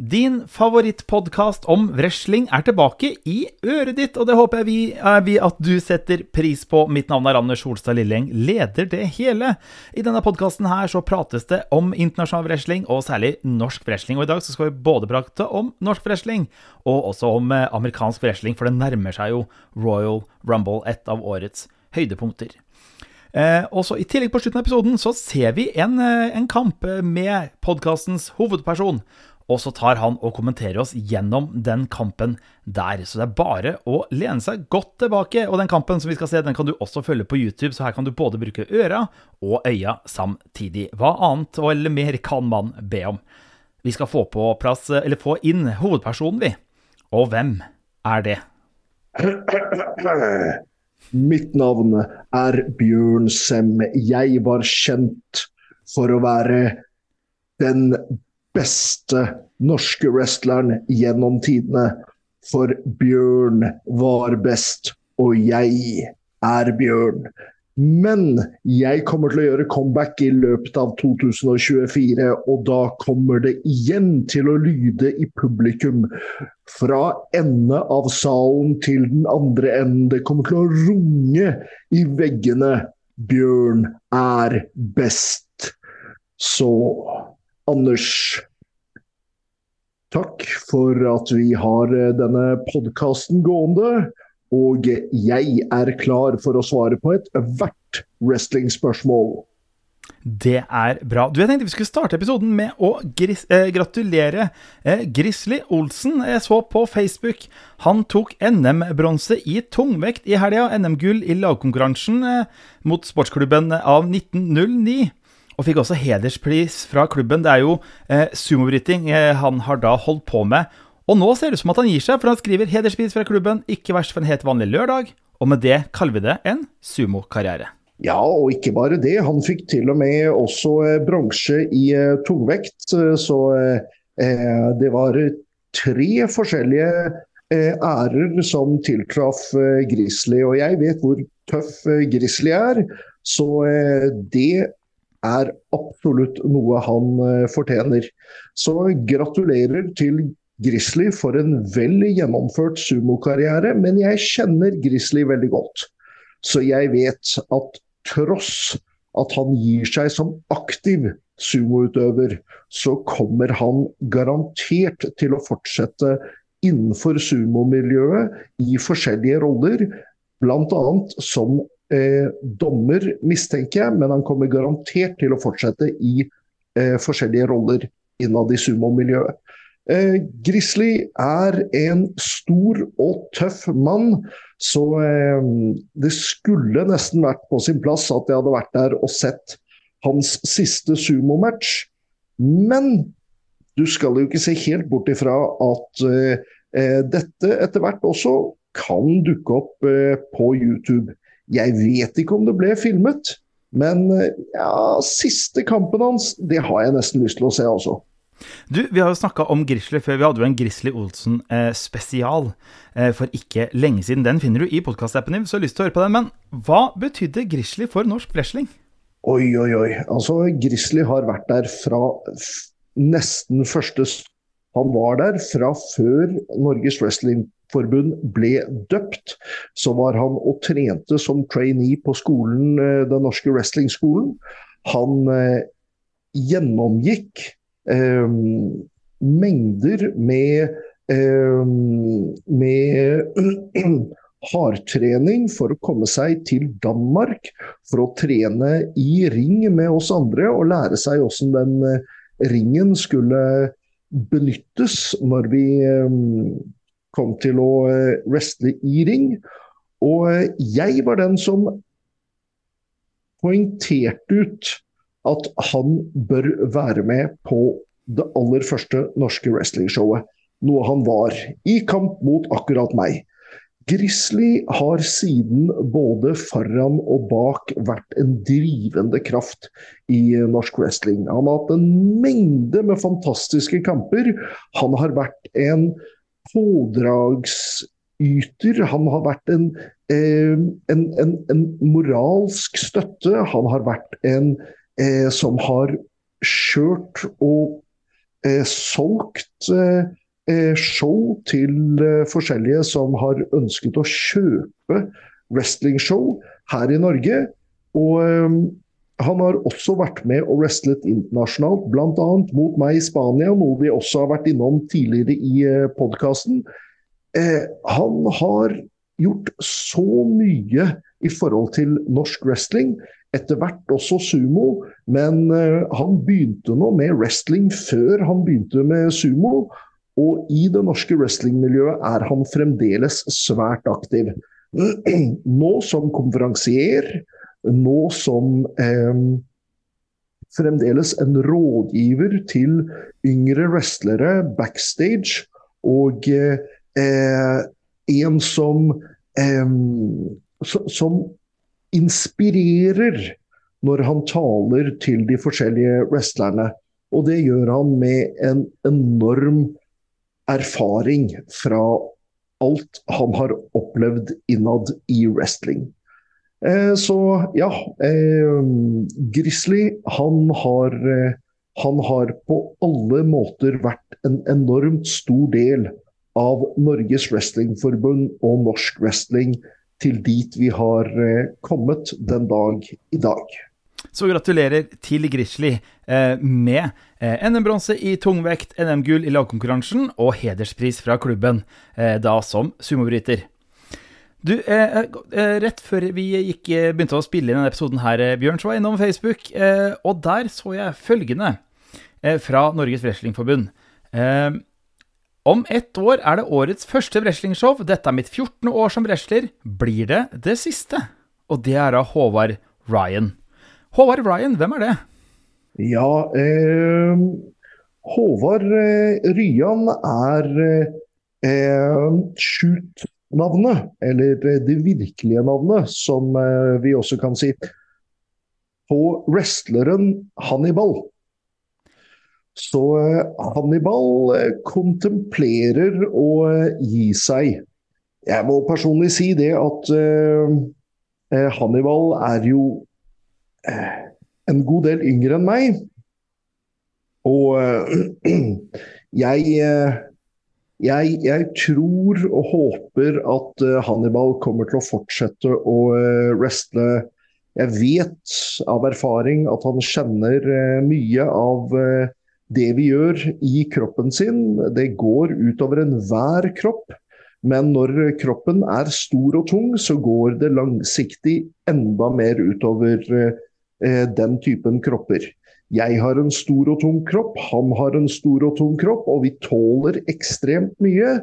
Din favorittpodkast om wrestling er tilbake i øret ditt, og det håper jeg vi, vi at du setter pris på. Mitt navn er Anders Holstad Lilleng, leder det hele. I denne podkasten her så prates det om internasjonal wrestling, og særlig norsk wrestling. Og i dag så skal vi både prate om norsk wrestling, og også om eh, amerikansk wrestling, for det nærmer seg jo Royal Rumble, et av årets høydepunkter. Eh, også I tillegg på slutten av episoden så ser vi en, eh, en kamp med podkastens hovedperson. Og så tar han og kommenterer oss gjennom den kampen der. Så det er bare å lene seg godt tilbake. Og den kampen som vi skal se, den kan du også følge på YouTube, så her kan du både bruke øra og øya samtidig. Hva annet eller mer kan man be om? Vi skal få plass, få inn hovedpersonen, vi. Og hvem er det? Mitt navn er Bjørn Sem. Jeg var kjent for å være den beste norske wrestleren gjennom tidene. For Bjørn var best, og jeg er Bjørn. Men jeg kommer til å gjøre comeback i løpet av 2024, og da kommer det igjen til å lyde i publikum. Fra ende av salen til den andre enden. Det kommer til å runge i veggene. Bjørn er best. Så Anders, takk for at vi har eh, denne podkasten gående. Og jeg er klar for å svare på ethvert wrestlingspørsmål. Det er bra. Du, Jeg tenkte vi skulle starte episoden med å gris, eh, gratulere eh, Grizzly Olsen. Jeg så på Facebook. Han tok NM-bronse i tungvekt i helga. NM-gull i lagkonkurransen eh, mot sportsklubben av 1909 og fikk også hederspris fra klubben. Det er jo eh, sumobryting eh, han har da holdt på med. Og nå ser det ut som at han gir seg, for han skriver 'hederspris fra klubben', ikke verst for en helt vanlig lørdag. Og med det kaller vi det en sumokarriere. Ja, og ikke bare det. Han fikk til og med også eh, bronse i eh, tungvekt. Så eh, eh, det var tre forskjellige eh, ærer som tiltraff Grizzly. Og jeg vet hvor tøff Grizzly er, så det er absolutt noe han eh, fortjener. Så gratulerer til Grizzly for en vel gjennomført sumokarriere, men jeg kjenner Grizzly veldig godt. Så jeg vet at tross at han gir seg som aktiv sumoutøver, så kommer han garantert til å fortsette innenfor sumomiljøet i forskjellige roller, bl.a. som eh, dommer, mistenker jeg, men han kommer garantert til å fortsette i eh, forskjellige roller innad i sumomiljøet. Eh, Grizzly er en stor og tøff mann, så eh, det skulle nesten vært på sin plass at jeg hadde vært der og sett hans siste sumomatch. Men du skal jo ikke se helt bort ifra at eh, eh dette etter hvert også kan dukke opp eh, på YouTube. Jeg vet ikke om det ble filmet, men eh, ja, siste kampen hans, det har jeg nesten lyst til å se, altså. Du, Vi har jo snakka om Grizzly før. Vi hadde jo en Grizzly Olsen eh, eh, for ikke lenge siden. Den finner du i podkastappen din, så har lyst til å høre på den. Men hva betydde Grizzly for norsk wrestling? Oi, oi, oi. Altså, Grizzly har vært der fra nesten første Han var der fra før Norges Wrestling forbund ble døpt, så var han og trente som trainee på skolen, eh, den norske wrestlingskolen. Han eh, gjennomgikk eh, mengder med, eh, med hardtrening for å komme seg til Danmark. For å trene i ring med oss andre og lære seg hvordan den eh, ringen skulle benyttes når vi kom til å eh, wrestle i ring. Og eh, jeg var den som poengterte ut at han bør være med på det aller første norske wrestlingshowet. Noe han var, i kamp mot akkurat meg. Grizzly har siden både foran og bak vært en drivende kraft i norsk wrestling. Han har hatt en mengde med fantastiske kamper. Han har vært en pådragsyter. Han har vært en, eh, en, en, en, moralsk støtte. Han har vært en eh, som har kjørt og eh, solgt show til forskjellige som har ønsket å kjøpe wrestlingshow her i Norge. Og han har også vært med og wrestlet internasjonalt, bl.a. mot meg i Spania, noe vi også har vært innom tidligere i eh, podkasten. Eh, han har gjort så mye i forhold til norsk wrestling. Etter hvert også sumo, men eh, han begynte nå med wrestling før han begynte med sumo. Og i det norske wrestlingmiljøet er han fremdeles svært aktiv. Nå som konferansier, nå som eh, fremdeles en rådgiver til yngre wrestlere backstage. Og eh, en som, eh, som inspirerer når han taler til de forskjellige wrestlerne. Og det gjør han med en enorm erfaring fra alt han har opplevd innad i wrestling. Eh, så ja, eh, Grizzly han har, eh, han har på alle måter vært en enormt stor del av Norges Wrestlingforbund og norsk wrestling til dit vi har eh, kommet den dag i dag. Så gratulerer til Grizzly eh, med eh, NM-bronse i tungvekt, NM-gull i lagkonkurransen og hederspris fra klubben, da som sumobryter. Du, rett før vi gikk, begynte å spille inn denne episoden her, Bjørn, så var jeg innom Facebook, og der så jeg følgende fra Norges Wrestlingforbund. Om ett år er det årets første wrestlingshow. Dette er mitt 14. år som wrestler. Blir det det siste? Og det er av Håvard Ryan. Håvard Ryan, hvem er det? Ja, eh, Håvard eh, Ryan er eh, shoot-navnet, eller det virkelige navnet, som eh, vi også kan si, på wrestleren Hannibal. Så eh, Hannibal eh, kontemplerer å gi seg. Jeg må personlig si det at Hannibal er jo en god del yngre enn meg. Og jeg, jeg, jeg tror og håper at Hannibal kommer til å fortsette å wrestle. Jeg vet av erfaring at han kjenner mye av det vi gjør i kroppen sin, det går utover enhver kropp. Men når kroppen er stor og tung, så går det langsiktig enda mer utover eh, den typen kropper. Jeg har en stor og tung kropp, han har en stor og tung kropp, og vi tåler ekstremt mye.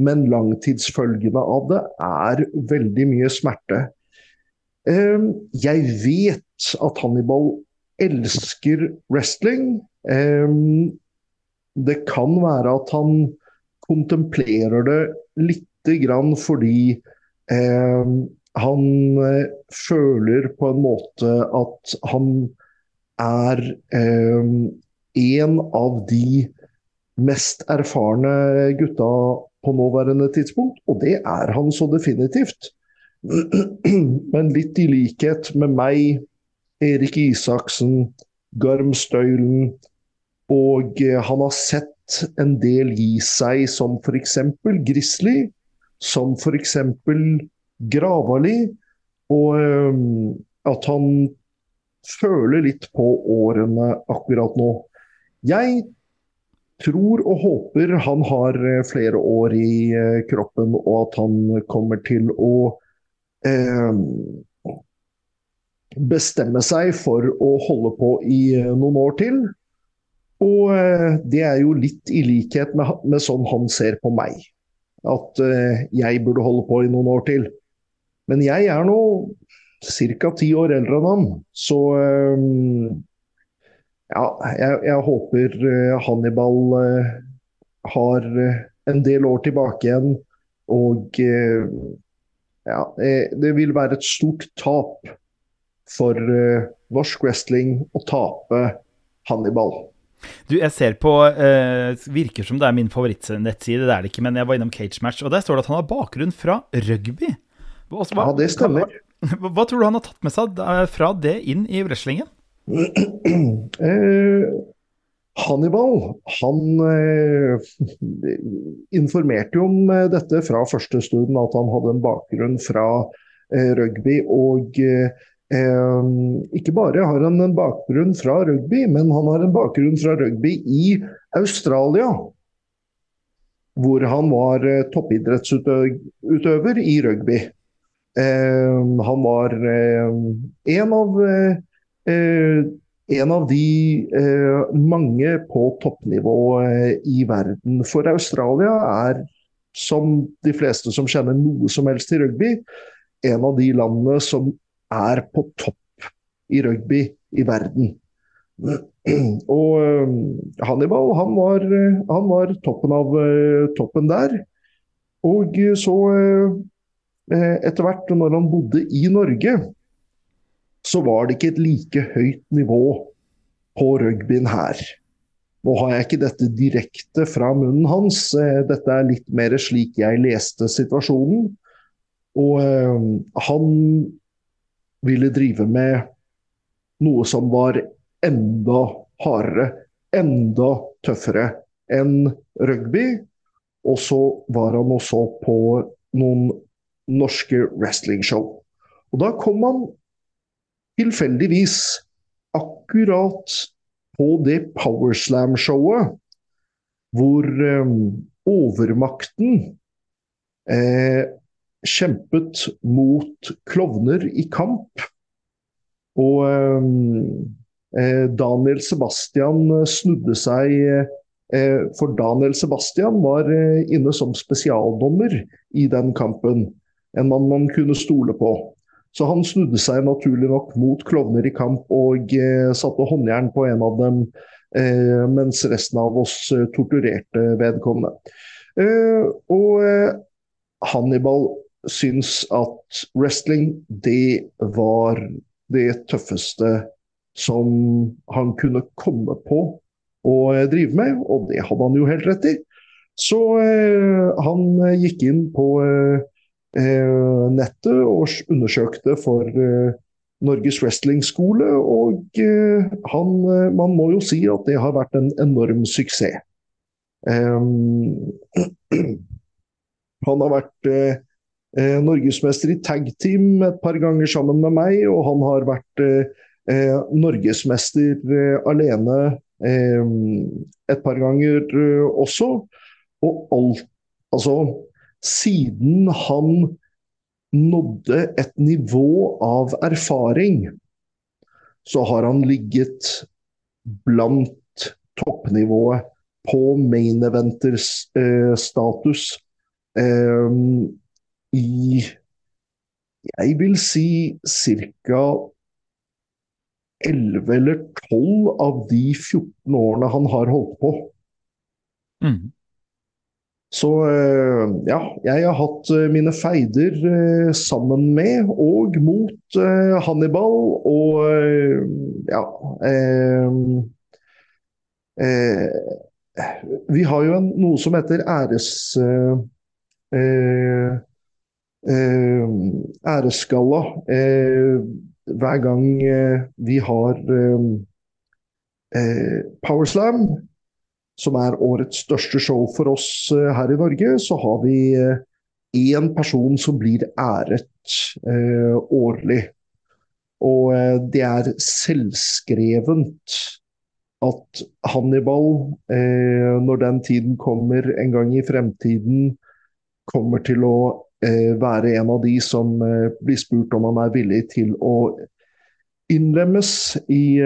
Men langtidsfølgene av det er veldig mye smerte. Eh, jeg vet at Hannibal elsker wrestling. Det kan være at han kontemplerer det lite grann fordi han eh, føler på en måte at han er en av de mest erfarne gutta på nåværende tidspunkt, og det er han så definitivt. Men litt i likhet med meg, Erik Isaksen, Garm Støylen, og eh, han har sett en del gi seg, som f.eks. Grizzly, som f.eks. Gravali, og um, at han føler litt på årene akkurat nå. Jeg tror og håper han har eh, flere år i uh, kroppen, og at han kommer til å eh, bestemme seg for å holde på i uh, noen år til. Og eh, det er jo litt i likhet med, med sånn han ser på meg. At uh, jeg burde holde på i noen år til. Men jeg er nå ca. ti år eldre enn han. Så um, ja, jeg, jeg håper uh, Hannibal uh, har en del år tilbake igjen. Og ja, det vil være et stort tap for norsk wrestling å tape Hannibal. Du, jeg ser på uh, Virker som det er min favorittnettside, det er det ikke, men jeg var innom Cage Match, og der står det at han har bakgrunn fra rugby. Hva, ja, det stemmer. Hva, hva, tror du han har tatt med seg fra det inn i wrestlingen? Eh, Hannibal han eh, informerte jo om eh, dette fra første stund, at han hadde en bakgrunn fra eh, rugby. Og eh, ikke bare har han en bakgrunn fra rugby, men han har en bakgrunn fra rugby i Australia. Hvor han var eh, toppidrettsutøver i rugby. Eh, han var en av en av de eh, mange på toppnivå eh, i verden. For Australia er, som de fleste som kjenner noe som helst til rugby, en av de landene som er på topp i rugby i verden. Og eh, Hannibal, han var, han var toppen av eh, toppen der. Og så, eh, etter hvert, når han bodde i Norge, så var det ikke et like høyt nivå på rugbyen her. Nå har jeg ikke dette direkte fra munnen hans, eh, dette er litt mer slik jeg leste situasjonen. Og øh, han ville drive med noe som var enda hardere, enda tøffere enn rugby. Og så var han også på noen norske wrestlingshow. Og da kom han tilfeldigvis akkurat på det Powerslam-showet hvor eh, overmakten eh, kjempet mot klovner i kamp. Og um, eh, Daniel Sebastian snudde seg eh, For Daniel Sebastian var eh, inne som spesialdommer i den kampen. En mann man kunne stole på. Så han snudde seg naturlig nok mot klovner i kamp og eh, satte håndjern på en av dem, eh, mens resten av oss eh, torturerte vedkommende. Eh, og eh, Hannibal syns at wrestling, det var det tøffeste som han kunne komme på å eh, drive med, og det hadde han jo helt rett i. Så han gikk inn på Eh, nettet og undersøkte for eh, Norges wrestlingskole, og eh, han, man må jo si at det har vært en enorm suksess. Han har vært eh, norgesmester i tag team et par ganger sammen med meg, og han har vært eh, norgesmester eh, alene et par ganger også. Og alt Altså, siden han nådde et nivå av erfaring, så har han ligget blant toppnivået på main eventer-status eh, i Jeg vil si ca. 11 eller 12 av de 14 årene han har holdt på. Mm. Så eh, ja, jeg har hatt eh, mine feider eh, sammen med og mot Hannibal og ja Vi har jo en, noe som heter æres... æresgalla hver gang vi har Powerslam som er årets største show for oss eh, her i Norge, så har vi én eh, person som blir æret eh, årlig. Og det er selvskrevent at Hannibal, når den tiden kommer en gang i fremtiden, kommer til å være en av de som blir spurt om han er villig til å innlemmes i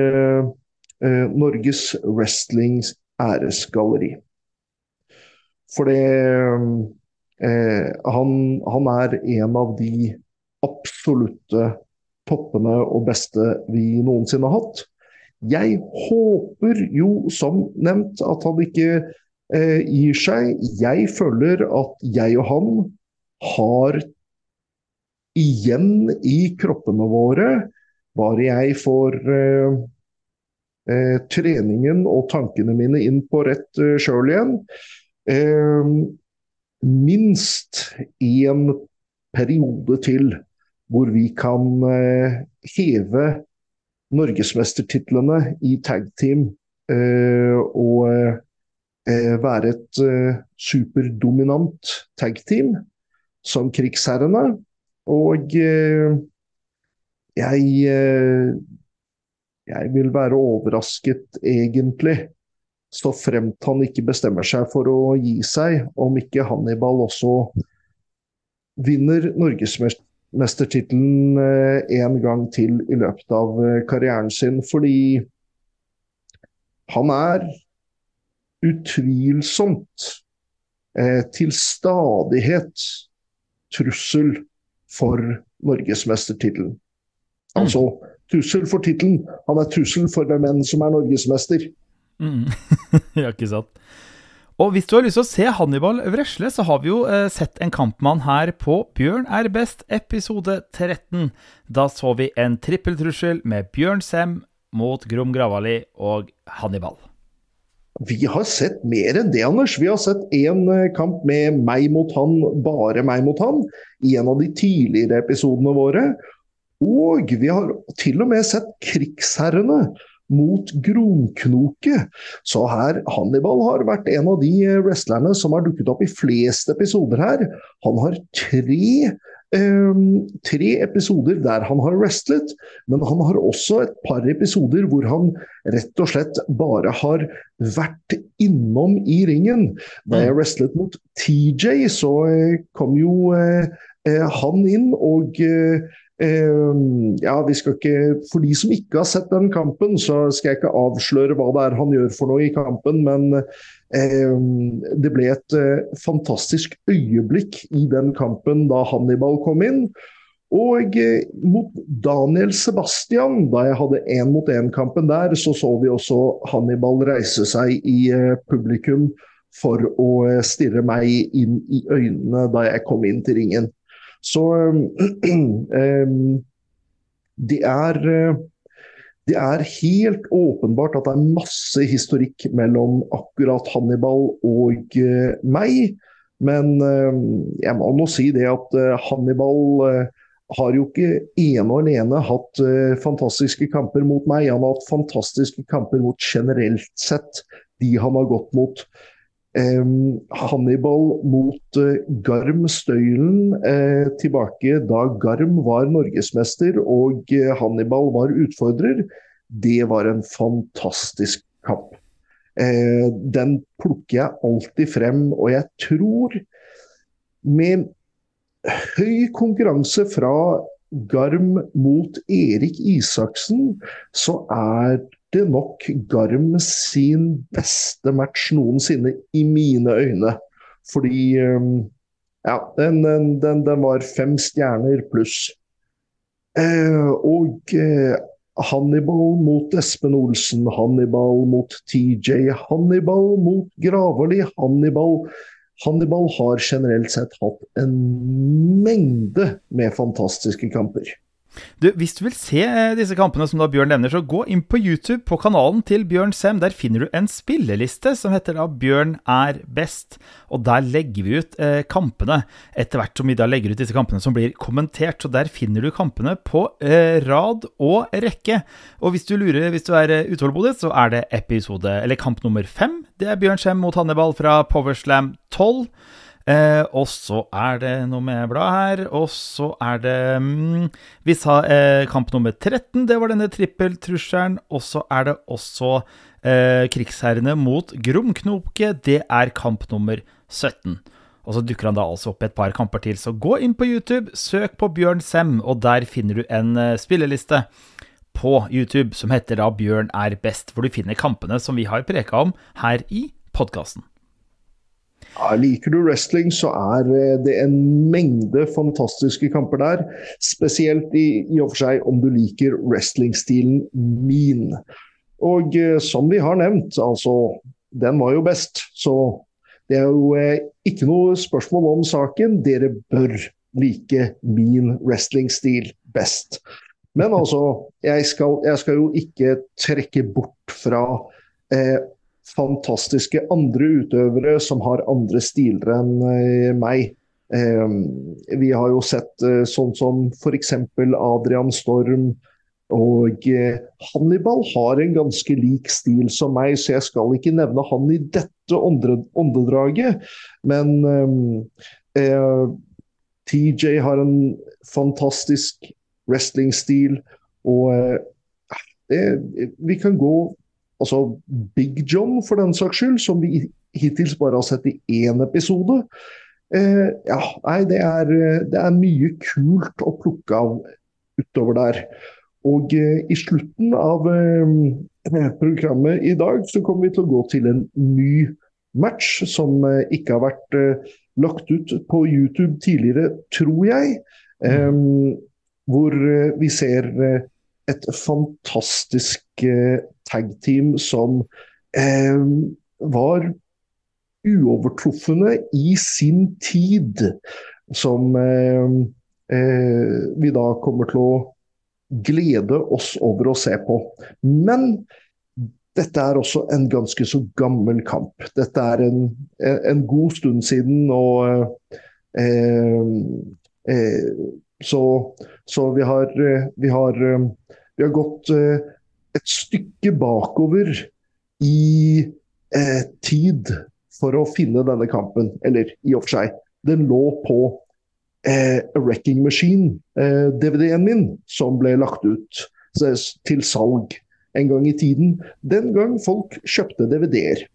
Norges wrestlings æresgalleri. For det eh, han, han, er en av de absolutte toppene og beste vi noensinne har hatt. Jeg håper jo, som nevnt, at han ikke eh, gir seg. Jeg føler at jeg og han har igjen i kroppene våre bare jeg får eh, eh, treningen og tankene mine inn på rett eh, sjøl igjen. Eh, minst en periode til hvor vi kan eh, heve norgesmestertitlene i tag team å være et superdominant tag-team som krigsherrene. Og jeg jeg vil være overrasket, egentlig, så fremt han ikke bestemmer seg for å gi seg, om ikke Hannibal også vinner norgesmestertittelen eh, en gang til i løpet av eh, karrieren sin. Fordi han er utvilsomt eh, til stadighet trussel for norgesmestertittelen. Mm. Trussel for tittelen. Han er trussel for hvem enn som er norgesmester. Mm. ja, ikke sant. Og hvis du har lyst til å se Hannibal vresle, så har vi jo eh, sett en kampmann her på Bjørn er best, episode 13. Da så vi en trippeltrussel med Bjørn Sem mot Grom Gravali og Hannibal. Vi har sett mer enn det, Anders. Vi har sett én eh, kamp med meg mot han, bare meg mot han, i en av de tidligere episodene våre. Og vi har til og med sett krigsherrene mot Gronknoke. Så her, Hannibal har vært en av de wrestlerne som har dukket opp i flest episoder her. Han har tre, eh, tre episoder der han har wrestlet, men han har også et par episoder hvor han rett og slett bare har vært innom i ringen. Da jeg mm. wrestlet mot TJ, så eh, kom jo eh, eh, han inn og eh, ja, vi skal ikke, For de som ikke har sett den kampen, så skal jeg ikke avsløre hva det er han gjør for noe i kampen. Men eh, det ble et eh, fantastisk øyeblikk i den kampen da Hannibal kom inn. Og eh, mot Daniel Sebastian, da jeg hadde én mot én-kampen der, så så vi også Hannibal reise seg i eh, publikum for å eh, stirre meg inn i øynene da jeg kom inn til ringen. Så det er det er helt åpenbart at det er masse historikk mellom akkurat Hannibal og uh, meg. Men jeg må nå si det at uh, Hannibal har jo ikke ene og alene hatt fantastiske kamper mot meg. Han har hatt fantastiske kamper mot generelt sett de han har gått mot. Hannibal mot uh, Garm Støylen uh, tilbake da Garm var norgesmester og uh, Hannibal var utfordrer. Det var en fantastisk kamp. den plukker jeg alltid frem, og jeg tror med høy konkurranse fra Garm mot Erik Isaksen, så er nok Garm sin beste match noensinne, i mine øyne. Fordi um, ja, den, den, den var fem stjerner pluss. Eh, og eh, Hannibal mot Espen Olsen, Hannibal mot TJ, Hannibal mot Gravali, Hannibal Hannibal har generelt sett hatt en mengde med fantastiske kamper. Du, hvis du vil se eh, disse kampene som da Bjørn nevner, så gå inn på YouTube, på kanalen til Bjørn Sem. Der finner du en spilleliste som heter da Bjørn er best. Og der legger vi ut eh, kampene etter hvert som vi da legger ut disse kampene som blir kommentert. Så der finner du kampene på eh, rad og rekke. Og hvis du lurer, hvis du er eh, utålmodig, så er det episode, eller kamp nummer fem. Det er Bjørn Sem mot Hannibal fra Powerslam 12. Eh, og så er det noe med blad her. Og så er det mm, Vi sa eh, kamp nummer 13, det var denne trippeltrusselen. Og så er det også eh, krigsherrene mot Gromknoke. Det er kamp nummer 17. Og så dukker han da altså opp et par kamper til. Så gå inn på YouTube, søk på Bjørn Sem, og der finner du en uh, spilleliste på YouTube som heter da Bjørn er best, hvor du finner kampene som vi har preka om her i podkasten. Ja, liker du wrestling, så er eh, det en mengde fantastiske kamper der. Spesielt i, i og for seg om du liker wrestlingstilen min. Og eh, som vi har nevnt, altså Den var jo best. Så det er jo eh, ikke noe spørsmål om saken. Dere bør like min wrestlingstil best. Men altså, jeg skal, jeg skal jo ikke trekke bort fra eh, fantastiske andre utøvere som har andre stiler enn eh, meg. Eh, vi har jo sett eh, sånn som f.eks. Adrian Storm, Og eh, Hannibal har en ganske lik stil som meg, så jeg skal ikke nevne han i dette åndedraget. Men eh, eh TJ har en fantastisk wrestlingstil, og eh, vi kan gå Altså Big John, for den saks skyld, som vi hittils bare har sett i én episode. Eh, ja, nei, det er, det er, mye kult å plukke av utover der. Og eh, i slutten av eh, programmet i dag så kommer vi til å gå til en ny match som eh, ikke har vært eh, lagt ut på YouTube tidligere, tror jeg. Mm. hvor eh, vi ser et fantastisk tag-team som var uovertruffende i sin tid. Som vi da kommer til å glede oss over å se på. Men dette er også en ganske så gammel kamp. Dette er en, en god stund siden. og eh, eh, så, så vi, har, vi, har, vi har gått eh, et stykke bakover i eh, tid for å finne denne kampen. Eller i og for seg. Den lå på eh, Wrecking Machine-DVD-en eh, min, som ble lagt ut til salg en gang i tiden. Den gang folk kjøpte DVD-er.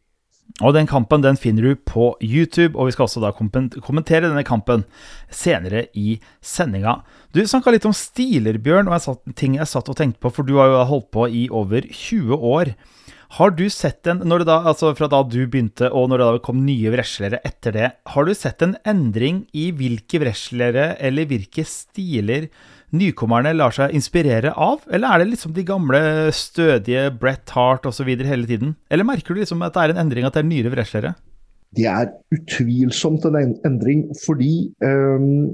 Og Den kampen den finner du på YouTube, og vi skal også da kommentere denne kampen senere i sendinga. Du snakka litt om stiler, Bjørn, og jeg satt, ting jeg satt og tenkte på, for du har jo holdt på i over 20 år. Har du sett en, da, altså Fra da du begynte og når det da kom nye wreslere etter det, har du sett en endring i hvilke wreslere eller hvilke stiler nykommerne lar seg inspirere av? Eller er det liksom de gamle, stødige Brett Hart osv. hele tiden? Eller merker du liksom at det er en endring, at det er nyere wrestlere? Det er utvilsomt en endring, fordi um,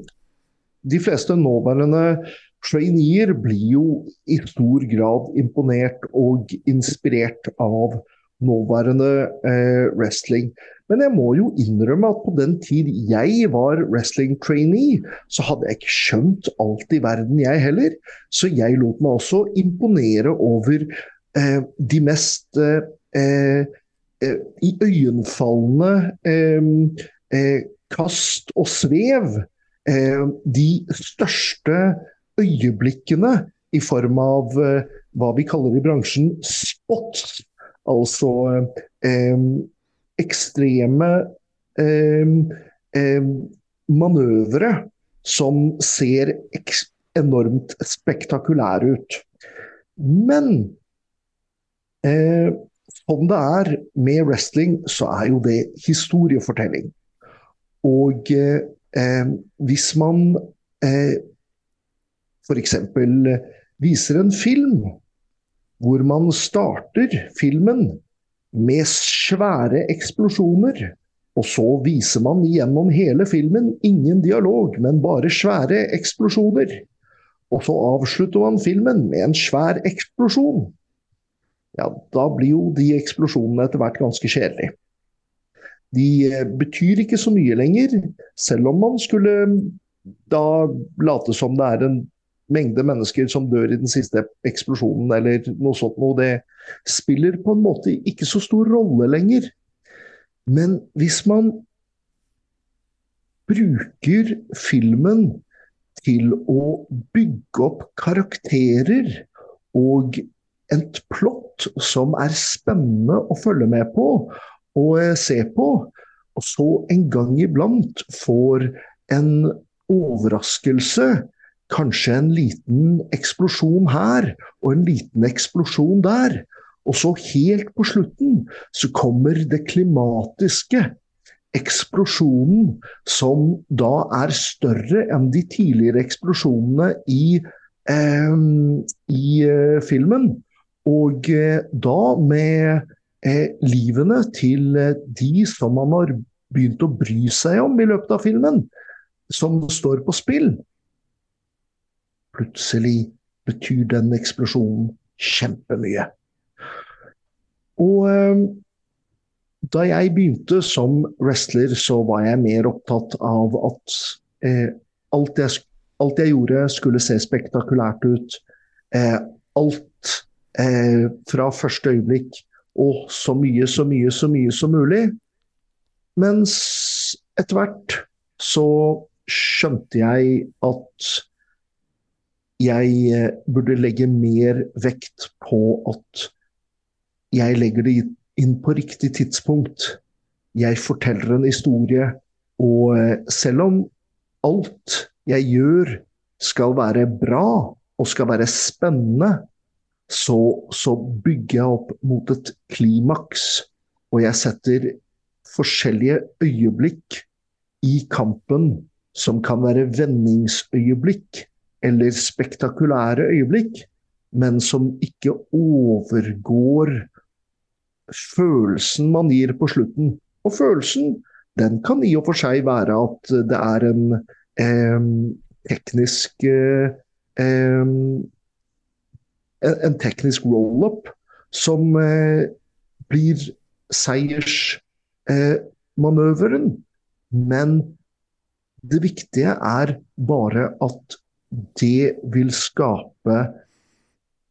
de fleste nåværende traineer blir jo i stor grad imponert og inspirert av nåværende eh, wrestling. Men jeg må jo innrømme at på den tid jeg var wrestling-trainee, så hadde jeg ikke skjønt alt i verden, jeg heller. Så jeg lot meg også imponere over eh, de mest eh, eh iøynefallende eh, eh, kast og svev. de største øyeblikkene i form av hva vi kaller i bransjen spots. Altså ekstreme manøvre som ser enormt spektakulære ut. Men eh, som det er med wrestling, så er jo det historiefortelling. Og eh, hvis man eh, f.eks. Viser en film hvor man starter filmen med svære eksplosjoner. Og så viser man gjennom hele filmen ingen dialog, men bare svære eksplosjoner. Og så avslutter man filmen med en svær eksplosjon. Ja, da blir jo de eksplosjonene etter hvert ganske kjedelige. De eh, betyr ikke så mye lenger, selv om man skulle da late som det er en mengde mennesker som dør i den siste eksplosjonen eller noe sånt noe, det spiller på en måte ikke så stor rolle lenger. Men hvis man bruker filmen til å bygge opp karakterer og et plott som er spennende å følge med på og se på, og så en gang iblant får en overraskelse kanskje en liten eksplosjon her og en liten eksplosjon der. Og så helt på slutten så kommer det klimatiske. Eksplosjonen som da er større enn de tidligere eksplosjonene i, eh, i eh, filmen. Og eh, da med eh, livene til eh, de som man har begynt å bry seg om i løpet av filmen, som står på spill. Plutselig betyr den eksplosjonen kjempemye. Og eh, da jeg begynte som wrestler, så var jeg mer opptatt av at eh, alt, jeg, alt, jeg, gjorde skulle se spektakulært ut. Eh, alt eh, fra første øyeblikk. Og så mye, så mye, så mye som mulig. Mens etter hvert så skjønte jeg at jeg eh, burde legge mer vekt på at jeg legger det inn på riktig tidspunkt. Jeg forteller en historie, og eh, selv om alt jeg gjør skal være bra og skal være spennende, så, så bygger jeg opp mot et klimaks. Og jeg setter forskjellige øyeblikk i kampen som kan være vendingsøyeblikk eller spektakulære øyeblikk, men som ikke overgår følelsen man gir på slutten. Og følelsen den kan i og for seg være at det er en eh, teknisk eh, en teknisk roll-up som eh, blir seiersmanøveren. Men det viktige er bare at det vil skape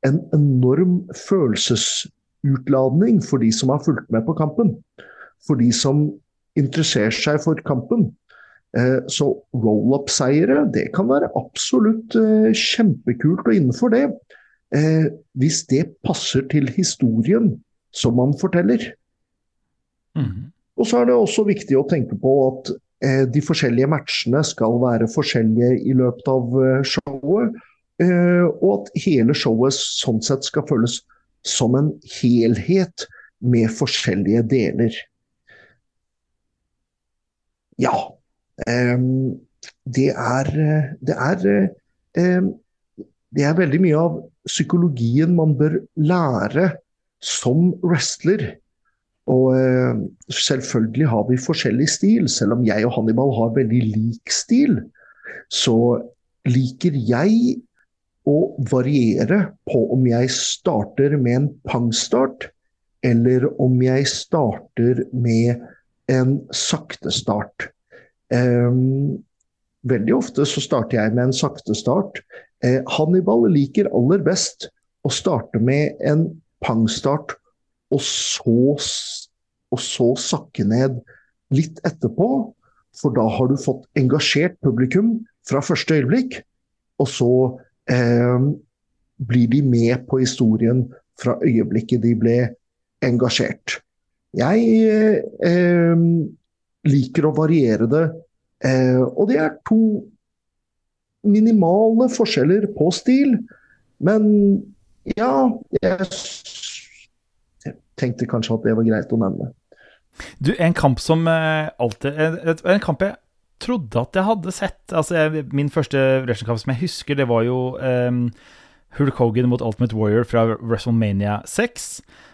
en enorm følelsesutladning for de som har fulgt med på kampen. For de som interesserer seg for kampen. Eh, så roll-up-seiere, det kan være absolutt eh, kjempekult. Og innenfor det, eh, hvis det passer til historien som man forteller. Mm. Og så er det også viktig å tenke på at de forskjellige matchene skal være forskjellige i løpet av showet. og at hele showet sånn sett skal føles som en helhet med forskjellige deler. Ja. Det er, det er Det er veldig mye av psykologien man bør lære som wrestler. Og uh, selvfølgelig har vi forskjellig stil. Selv om jeg og Hannibal har veldig lik stil, så liker jeg å variere på om jeg starter med en pangstart, eller om jeg starter med en sakte start. Um, veldig ofte så starter jeg med en sakte start. Eh, Hannibal liker aller best å starte med en pangstart, og så, og så sakke ned litt etterpå. For da har du fått engasjert publikum fra første øyeblikk. Og så eh, blir de med på historien fra øyeblikket de ble engasjert. Jeg eh, liker å variere det, eh, og det er to minimale forskjeller på stil. Men ja, jeg tenkte kanskje at det var greit å nevne. Du, en kamp som eh, alltid En, kamp jeg trodde at jeg hadde sett. Altså, jeg, min første wrestlingkamp som jeg husker, det var jo um, Hulk Hogan mot Ultimate Warrior fra WrestleMania 6.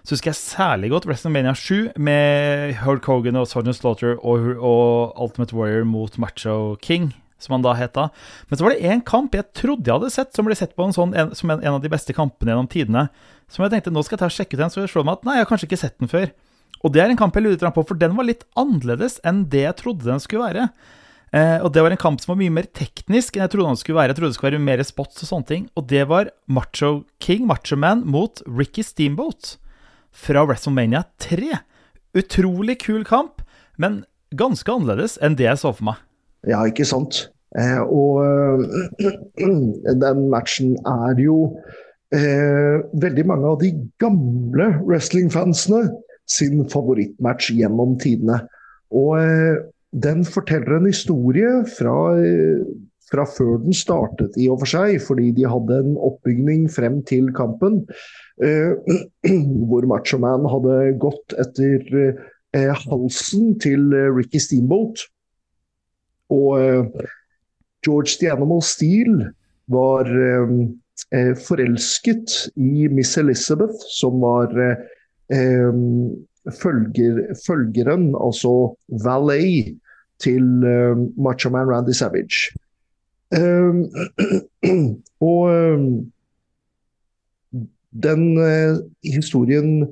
Så husker jeg særlig godt WrestleMania 7 med Hulk Hogan og Sergeant Slaughter og, og, Ultimate Warrior mot Macho King, som han da het da. Men så var det én kamp jeg trodde jeg hadde sett, som ble sett på en sånn, en, som en, en, av de beste kampene gjennom tidene. Som jeg tenkte nå skal jeg ta og sjekke ut den, så jeg slår meg at nei, jeg har kanskje ikke sett den før. Og det er en kamp jeg lurer på, for den var litt annerledes enn det jeg trodde den skulle være. Eh, og det var en kamp som var mye mer teknisk enn jeg trodde den skulle være. Jeg trodde det skulle være mer spots og sånne ting. Og det var Macho King, Macho Man, mot Ricky Steamboat fra WrestleMania 3. Utrolig kul kamp, men ganske annerledes enn det jeg så for meg. Ja, ikke sant. Eh, og øh, den matchen er jo eh, veldig mange av de gamle wrestlingfansene sin favorittmatch gjennom tidene. Og eh, den forteller en historie fra, fra, før den startet, i og for seg, fordi de hadde en oppbygning frem til kampen. Eh, hvor Macho Man hadde gått etter eh, halsen til eh, Ricky Steamboat. Og eh, George the Animal Steel var eh, eh, forelsket i Miss Elizabeth, som var følger, følgeren, altså valet, til Macho Man Randy Savage. Um, og den historien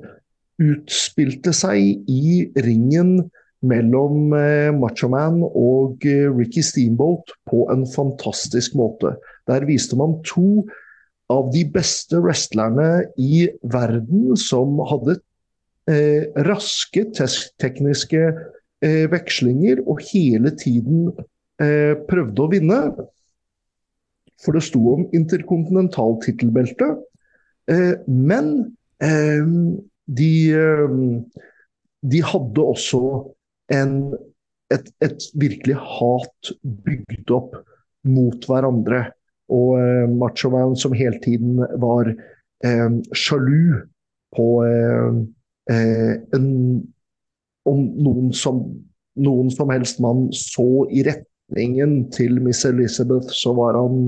utspilte seg i ringen mellom Machoman Macho Man og uh, Ricky Steamboat på en fantastisk måte. Der viste man to av de beste wrestlerne i verden som hadde eh, raske tekniske eh, vekslinger og hele tiden eh, prøvde å vinne. For det sto om interkontinentaltittelbelte. Eh, men eh, de, eh, de hadde også en, et, et, virkelig hat bygd opp mot hverandre. Og eh, Machoman som hele tiden var eh, sjalu på eh, eh, en, om noen som, noen som helst mann så i retningen til Miss Elizabeth, så var han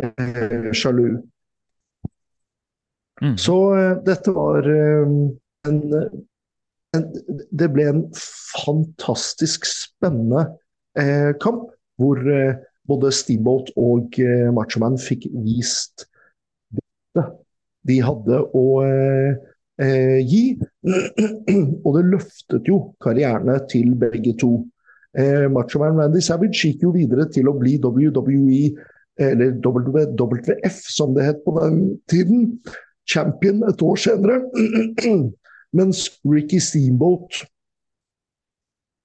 eh, sjalu. Mm. Så dette var en, en, Det ble en fantastisk spennende eh, kamp, hvor eh, både Steamboat og eh, Machoman fikk vist det de hadde å eh, gi. og det løftet jo karrierene til begge to. Eh, Machoman Randy Savage gikk jo videre til å bli WWE, eller WWF som det het på den tiden, champion et år senere. Mens Ricky Steamboat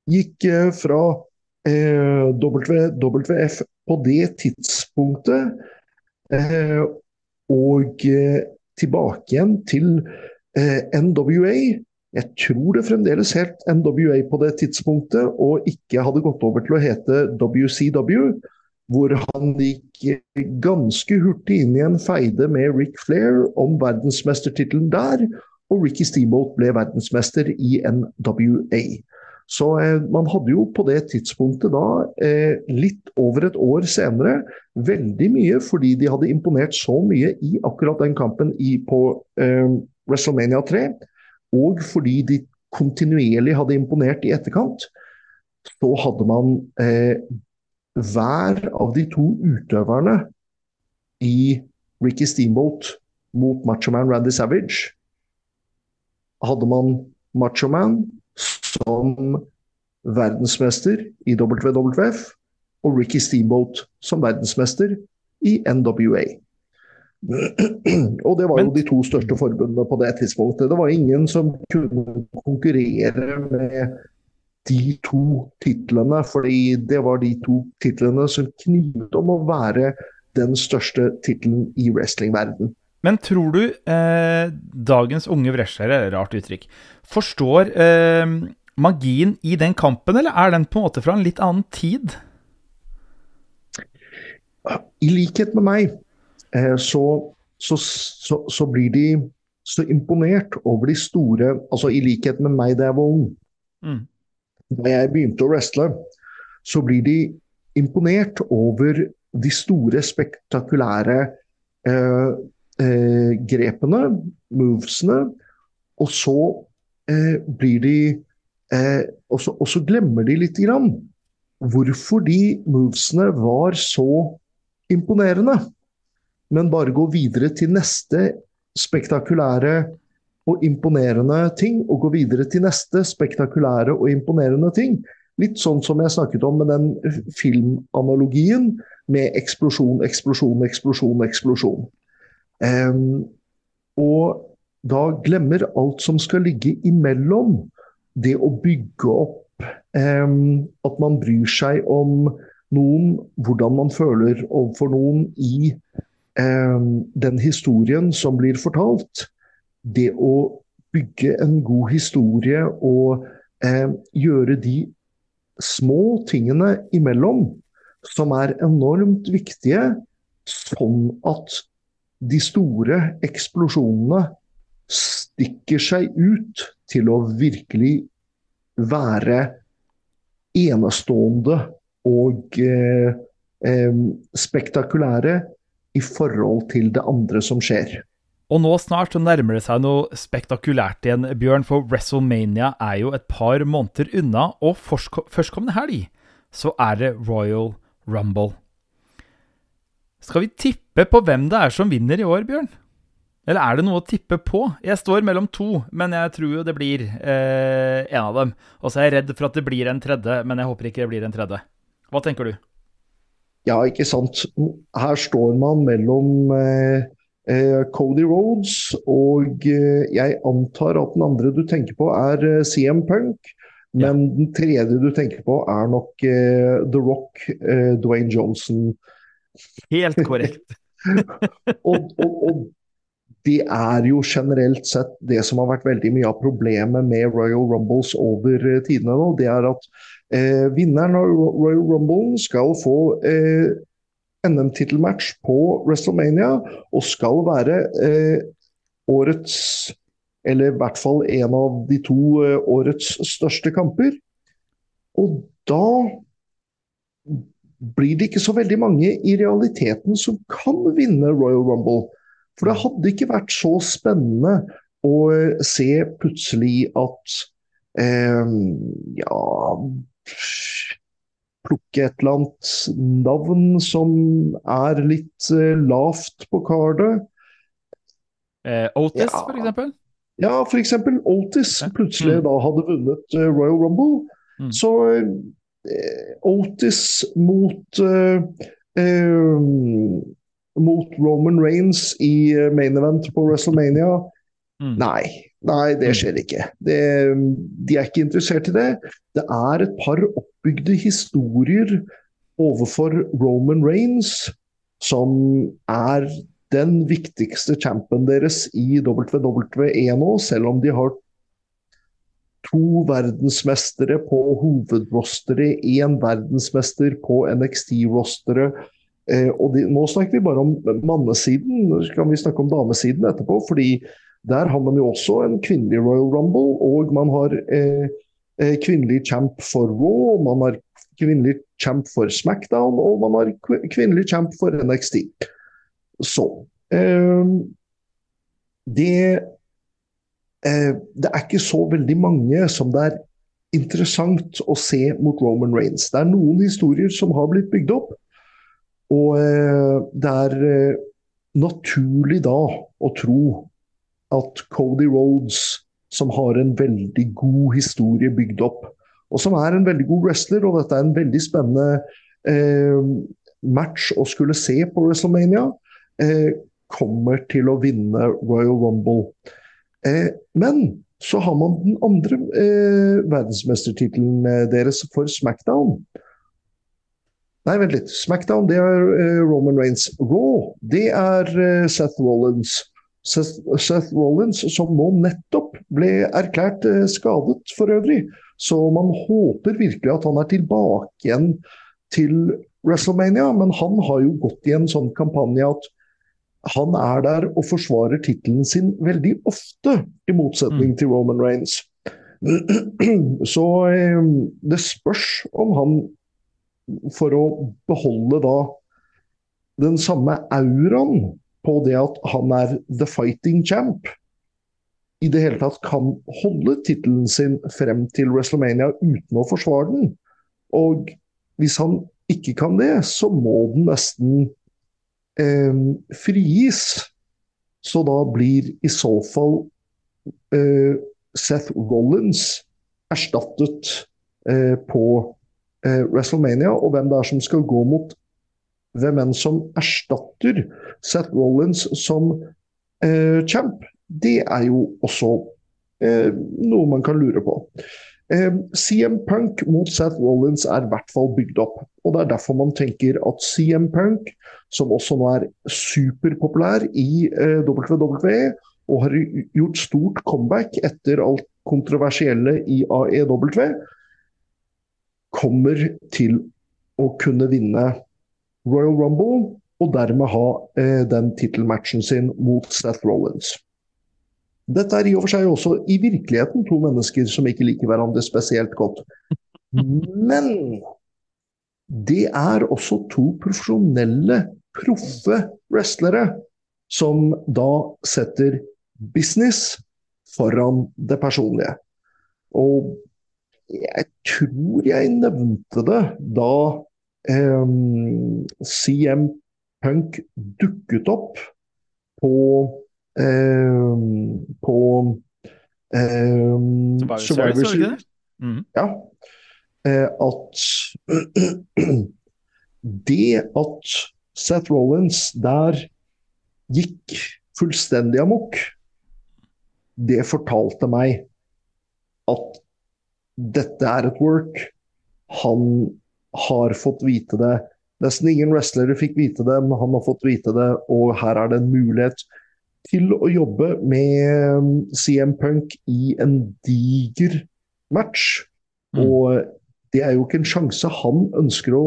gikk fra Eh, WWF på det tidspunktet. Eh, og eh, tilbake igjen til NWA. Jeg tror det fremdeles het NWA på det tidspunktet, og ikke hadde gått over til å hete WCW. Hvor han gikk ganske hurtig inn i en feide med Rick Flair om verdensmestertittelen der. Og Ricky Steamboat ble verdensmester i NWA. Så eh, man hadde jo på det tidspunktet da, eh, litt over et år senere, veldig mye fordi de hadde imponert så mye i akkurat den kampen i, på eh, WrestleMania 3, og fordi de kontinuerlig hadde imponert i etterkant, så hadde man eh, hver av de to utøverne i Ricky Steamboat mot Machoman Randy Savage hadde man Machoman som verdensmester i WWF og Ricky Steamboat som verdensmester i NWA. Og det var jo de to største forbundene på det tidspunktet. Det var ingen som kunne konkurrere med de to titlene, fordi det var de to titlene som knivet om å være den største tittelen i wrestlingverden. Men tror du eh, dagens unge wrestlere, rart uttrykk, forstår eh, magien i den kampen, eller er den på en måte fra en litt annen tid? I likhet med meg, eh, så, så, så, så, blir de så imponert over de store Altså i likhet med meg da jeg var ung. Mm. Da jeg begynte å wrestle, så blir de imponert over de store, spektakulære eh, eh, grepene, movesene, og så eh, blir de eh, og, så, og, så, glemmer de litt grann hvorfor de movesene var så imponerende. Men bare gå videre til neste spektakulære og imponerende ting, og gå videre til neste spektakulære og imponerende ting. Litt sånn som jeg snakket om med den filmanalogien med eksplosjon, eksplosjon, eksplosjon, eksplosjon. Og da glemmer alt som skal ligge imellom. Det å bygge opp at man bryr seg om noen, hvordan man føler overfor noen i den historien som blir fortalt. Det å bygge en god historie og gjøre de små tingene imellom som er enormt viktige, sånn at de store eksplosjonene stikker seg ut til å virkelig være enestående og eh, eh, spektakulære i forhold til det andre som skjer. Og nå snart nærmer det seg noe spektakulært igjen, Bjørn, for WrestleMania er jo et par måneder unna, og førstkommende helg så er det Royal Rumble. Skal vi tippe på hvem det er som vinner i år, Bjørn? Eller er det noe å tippe på? Jeg står mellom to, men jeg tror jo det blir eh, en av dem. Og så er jeg redd for at det blir en tredje, men jeg håper ikke det blir en tredje. Hva tenker du? ja, ikke sant. Her står man mellom eh, eh, Cody Rhodes og eh, jeg antar at den andre du tenker på er eh, CM Punk. Men ja. den tredje du tenker på er nok eh, The Rock, eh, Dwayne Johnson. Helt korrekt. og, og, og, det er jo generelt sett det som har vært veldig mye av problemet med Royal Rumbles over tidene nå. Det er at Eh, vinneren av Royal Rumble skal få eh, NM-tittelmatch på WrestleMania og skal være eh, årets Eller i hvert fall en av de to eh, årets største kamper. Og da blir det ikke så veldig mange i realiteten som kan vinne Royal Rumble. For det hadde ikke vært så spennende å eh, se plutselig at eh, ja plukke et eller annet navn som er litt eh, lavt på kartet. Eh, Otis, ja. for eksempel? Ja, f.eks. Otis plutselig mm. da hadde vunnet uh, Royal Rumble. Mm. Så uh, Otis mot mot Roman Reigns i main event på WrestleMania. Mm. Nei, Nei, det mm. skjer ikke. Det, de er ikke interessert i det. Det er et par oppbygde historier overfor Roman Reigns som er den viktigste champion deres i WWE nå, selv om de har to verdensmestere på hovedrosteret, én verdensmester på NXT-rosteret. Eh, og de, nå snakker vi bare om mannesiden, så kan vi snakke om damesiden etterpå. fordi der har man jo også en kvinnelig Royal Rumble, og man har eh, eh kvinnelig champ for Raw, man har kvinnelig champ for Smackdown, og man har kvinnelig champ for NXT. Så eh, det, det er ikke så veldig mange som det er interessant å se mot Roman Reigns. Det er noen historier som har blitt bygd opp, og eh, det er eh, naturlig da å tro at Cody Rhodes, som har en veldig god historie bygd opp, og som er en veldig god wrestler, og dette er en veldig spennende eh, match å skulle se på WrestleMania, eh, kommer til å vinne Royal Rumble. Eh, men så har man den andre eh, verdensmestertittelen eh, deres for Smackdown. Nei, vent litt. Smackdown det er eh, Roman Reigns. Raw det er Seth Rollins. Seth Rollins, som nå nettopp ble erklært eh, skadet for øvrig. Så man håper virkelig at han er tilbake igjen til WrestleMania. Men han har jo gått i en sånn kampanje at han er der og forsvarer tittelen sin veldig ofte, i motsetning mm. til Roman Reigns. Så eh, det spørs om han, for å beholde da den samme auraen på det at han er the fighting champ, i det hele tatt kan holde tittelen sin frem til WrestleMania uten å forsvare den. Og hvis han ikke kan det, så må den nesten eh, frigis. Så da blir i så fall eh, Seth Rollins erstattet eh, på eh, WrestleMania. Og hvem det er som skal gå mot hvem enn som erstatter Seth Rollins som eh, champ, det er jo også noe man kan lure på. CM Punk mot Seth Rollins er i hvert fall bygd opp. og Det er derfor man tenker at CM Punk, som også nå er superpopulær i eh, WWE, og har gjort stort comeback etter alt kontroversielle i AEW, kommer til å kunne vinne Royal Rumble, og dermed ha eh, den tittelmatchen sin mot Seth Rollins. Dette er i og for seg også i virkeligheten to mennesker som ikke liker hverandre spesielt godt. Men det er også to profesjonelle, proffe wrestlere som da setter business foran det personlige. Og jeg tror jeg nevnte det da eh, CM Punk dukket opp på på um, Survivor Series. Mm. Ja. Uh, at det at Seth Rollins der gikk fullstendig amok, det fortalte meg at dette er et work. Han har fått vite det. Nesten ingen wrestlere fikk vite det, men han har fått vite det, og her er det en mulighet til å jobbe med um, CM Punk i en diger match. Mm. Og det er jo ikke en sjanse han ønsker å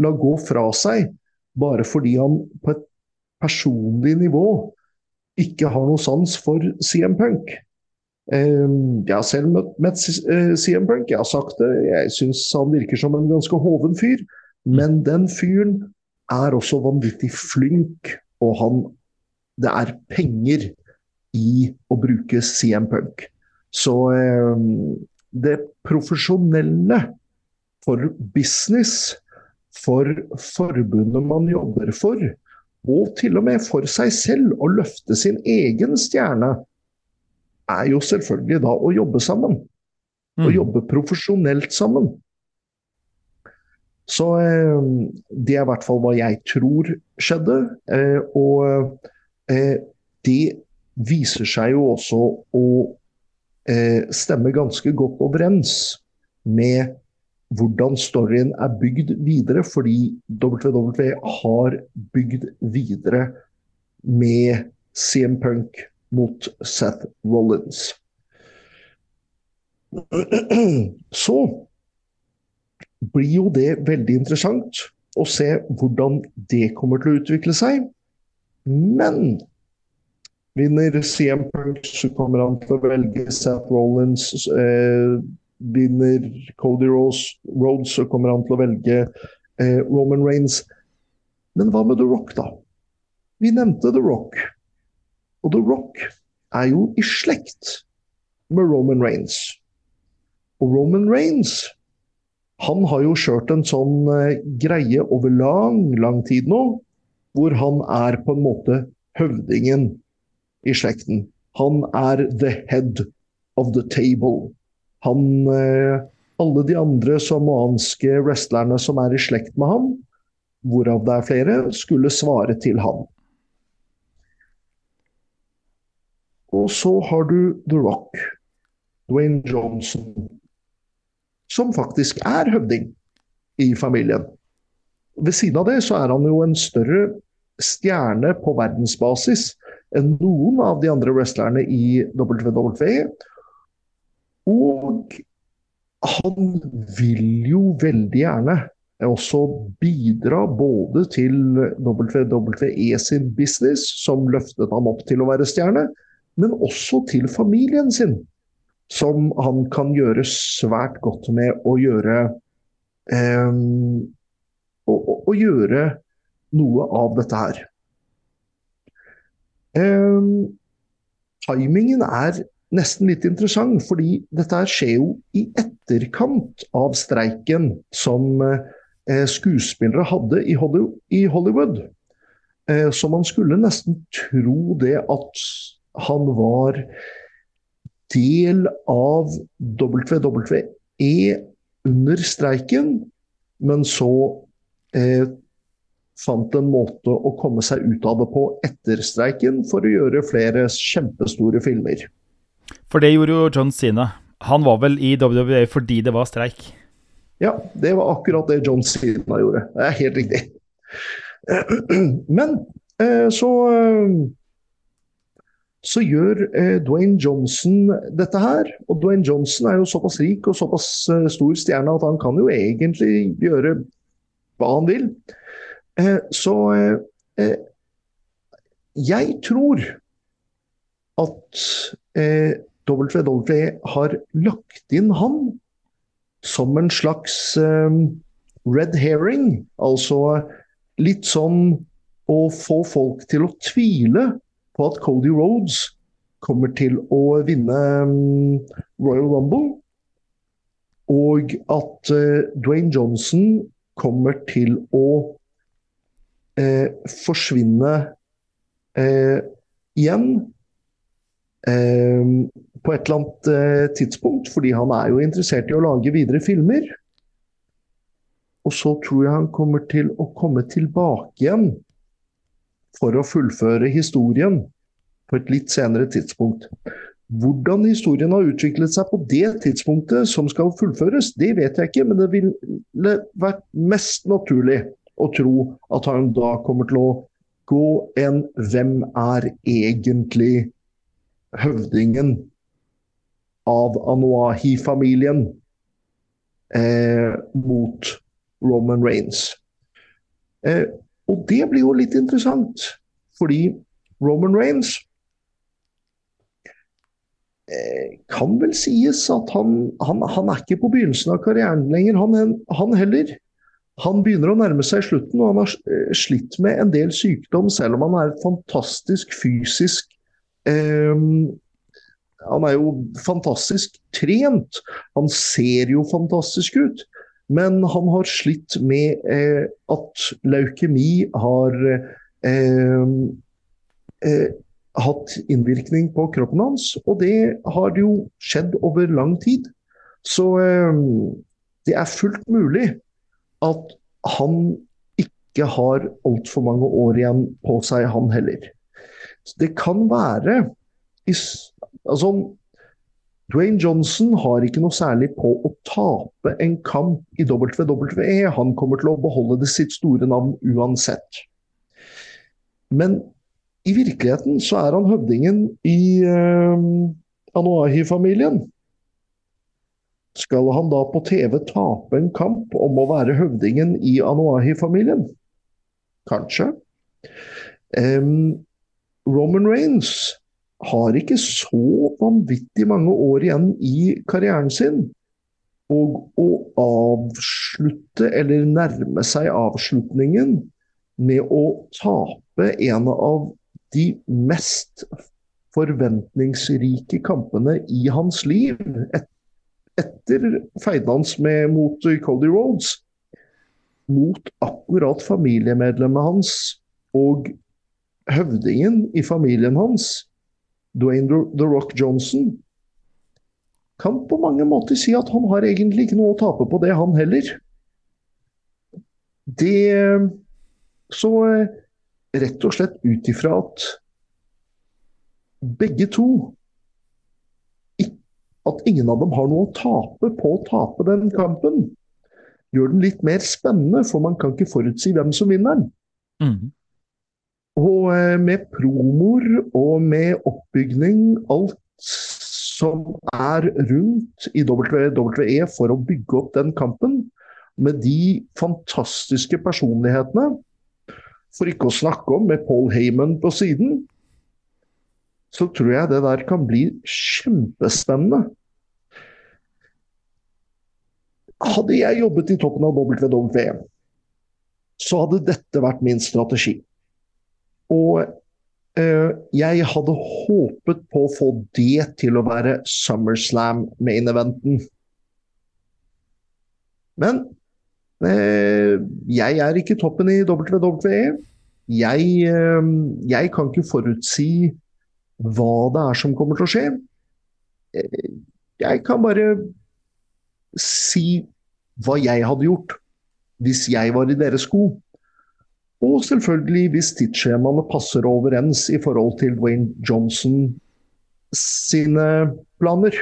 la gå fra seg, bare fordi han på et personlig nivå ikke har noe sans for CM Punk. Um, jeg har selv møtt, møtt CM Punk, jeg har sagt det. Jeg syns han virker som en ganske hoven fyr. Men den fyren er også vanvittig flink, og han Det er penger i å bruke CM Punk. Så eh, det profesjonelle for business, for forbundet man jobber for, og til og med for seg selv, å løfte sin egen stjerne, er jo selvfølgelig da å jobbe sammen. Å mm. jobbe profesjonelt sammen. Så eh, det er i hvert fall hva jeg tror skjedde. Eh, og det viser seg jo også å eh, stemme ganske godt overens med hvordan storyen er bygd videre, fordi WWE har bygd videre med CM Punk mot Seth Rollins. Så blir jo det veldig interessant å se hvordan det kommer til å utvikle seg. Men vinner CM Punk, så kommer han til å velge Seth Rollins. Eh, vinner Cody Rose, Rhodes, så kommer han til å velge eh, Roman Reigns. Men hva med The Rock, da? Vi nevnte The Rock. Og The Rock er jo i slekt med Roman Reigns. Og Roman Reigns han har jo kjørt en sånn eh, greie over lang, lang tid nå, hvor han er på en måte høvdingen i slekten. Han er the head of the table. Han eh, Alle de andre samoanske wrestlerne som er i slekt med ham, hvorav det er flere, skulle svare til ham. Og så har du The Rock, Dwayne Johnson, som faktisk er høvding i familien. Ved siden av det så er han jo en større stjerne på verdensbasis enn noen av de andre wrestlerne i WWE. Og han vil jo veldig gjerne også bidra både til WWE sin business, som løftet ham opp til å være stjerne, men også til familien sin, som han kan gjøre svært godt med å gjøre um, å, å, gjøre noe av dette her. Um, timingen er nesten litt interessant, fordi dette skjer jo i etterkant av streiken som eh, skuespillere hadde i Hollywood. Eh, så man skulle nesten tro det at han var del av WWE under streiken, men så eh, fant en måte å komme seg ut av det på etter streiken for å gjøre flere kjempestore filmer. For det gjorde jo John Sina. Han var vel i WWE fordi det var streik? Ja, det var akkurat det John Sina gjorde. Det er helt riktig. Men eh, så eh, så gjør eh, Dwayne Johnson dette her. Og Dwayne Johnson er jo såpass rik og såpass stor stjerne at han kan jo egentlig gjøre hva han vil. Så jeg tror at WWE har lagt inn han som en slags red herring. Altså litt sånn å få folk til å tvile på at Cody Roads kommer til å vinne um, Royal Rumble. Og at Dwayne Johnson kommer til å eh, forsvinne eh, igjen Ehm, på et eller annet eh, tidspunkt, fordi han er jo interessert i å lage videre filmer. Og så tror jeg han kommer til å komme tilbake igjen for å fullføre historien på et litt senere tidspunkt. Hvordan historien har utviklet seg på det tidspunktet som skal fullføres, det vet jeg ikke, men det ville vært mest naturlig å tro at han da kommer til å gå en 'Hvem er egentlig høvdingen av Anuahi-familien?' Eh, mot Roman Rains. Eh, og det blir jo litt interessant, fordi Roman Rains kan vel sies at han, han, han, er ikke på begynnelsen av karrieren lenger, han, han, heller. Han begynner å nærme seg slutten, og han har eh, slitt med en del sykdom, selv om han er fantastisk fysisk eh, Han er jo fantastisk trent. Han ser jo fantastisk ut. Men han har slitt med eh, at leukemi har eh, eh, hatt innvirkning på kroppen hans, og det har jo skjedd over lang tid. Så eh, det er fullt mulig at han ikke har altfor mange år igjen på seg, han heller. Det kan være altså, Dwayne Johnson har ikke noe særlig på å tape en kamp i WWE. Han kommer til å beholde det sitt store navn uansett. Men i virkeligheten så er han høvdingen i eh, Anoahi-familien. Skal han da på TV tape en kamp om å være høvdingen i Anoahi-familien? Kanskje. Um, Roman Reigns har ikke så vanvittig mange år igjen i karrieren sin. Og å avslutte, eller nærme seg avslutningen, med å tape en av de mest forventningsrike kampene i hans liv et, etter feiden hans med, mot Cody Rhodes, mot akkurat familiemedlemmet hans og høvdingen i familien hans, Dwayne The Rock Johnson kan på mange måter si at han har egentlig ikke noe å tape på det, han heller. Det Så rett og slett ut ifra at begge to At ingen av dem har noe å tape på å tape den kampen, gjør den litt mer spennende, for man kan ikke forutsi hvem som vinner den. Mm. Og eh, med promoer og med oppbygning, alt som er rundt i WWE for å bygge opp den kampen, med de fantastiske personlighetene, for ikke å snakke om med Paul Heyman på siden, så tror jeg det der kan bli kjempespennende. Hadde jeg jobbet i toppen av WWE, så hadde dette vært min strategi. Og eh, jeg hadde håpet på å få det til å være SummerSlam main eventen. Men jeg er ikke toppen i WWE. Jeg, eh, jeg, kan ikke forutsi hva det er som kommer til å skje. Eh, jeg kan bare si hva jeg hadde gjort hvis jeg var i deres sko. Og selvfølgelig hvis tidsskjemaene passer overens i forhold til Dwayne Johnson sine planer.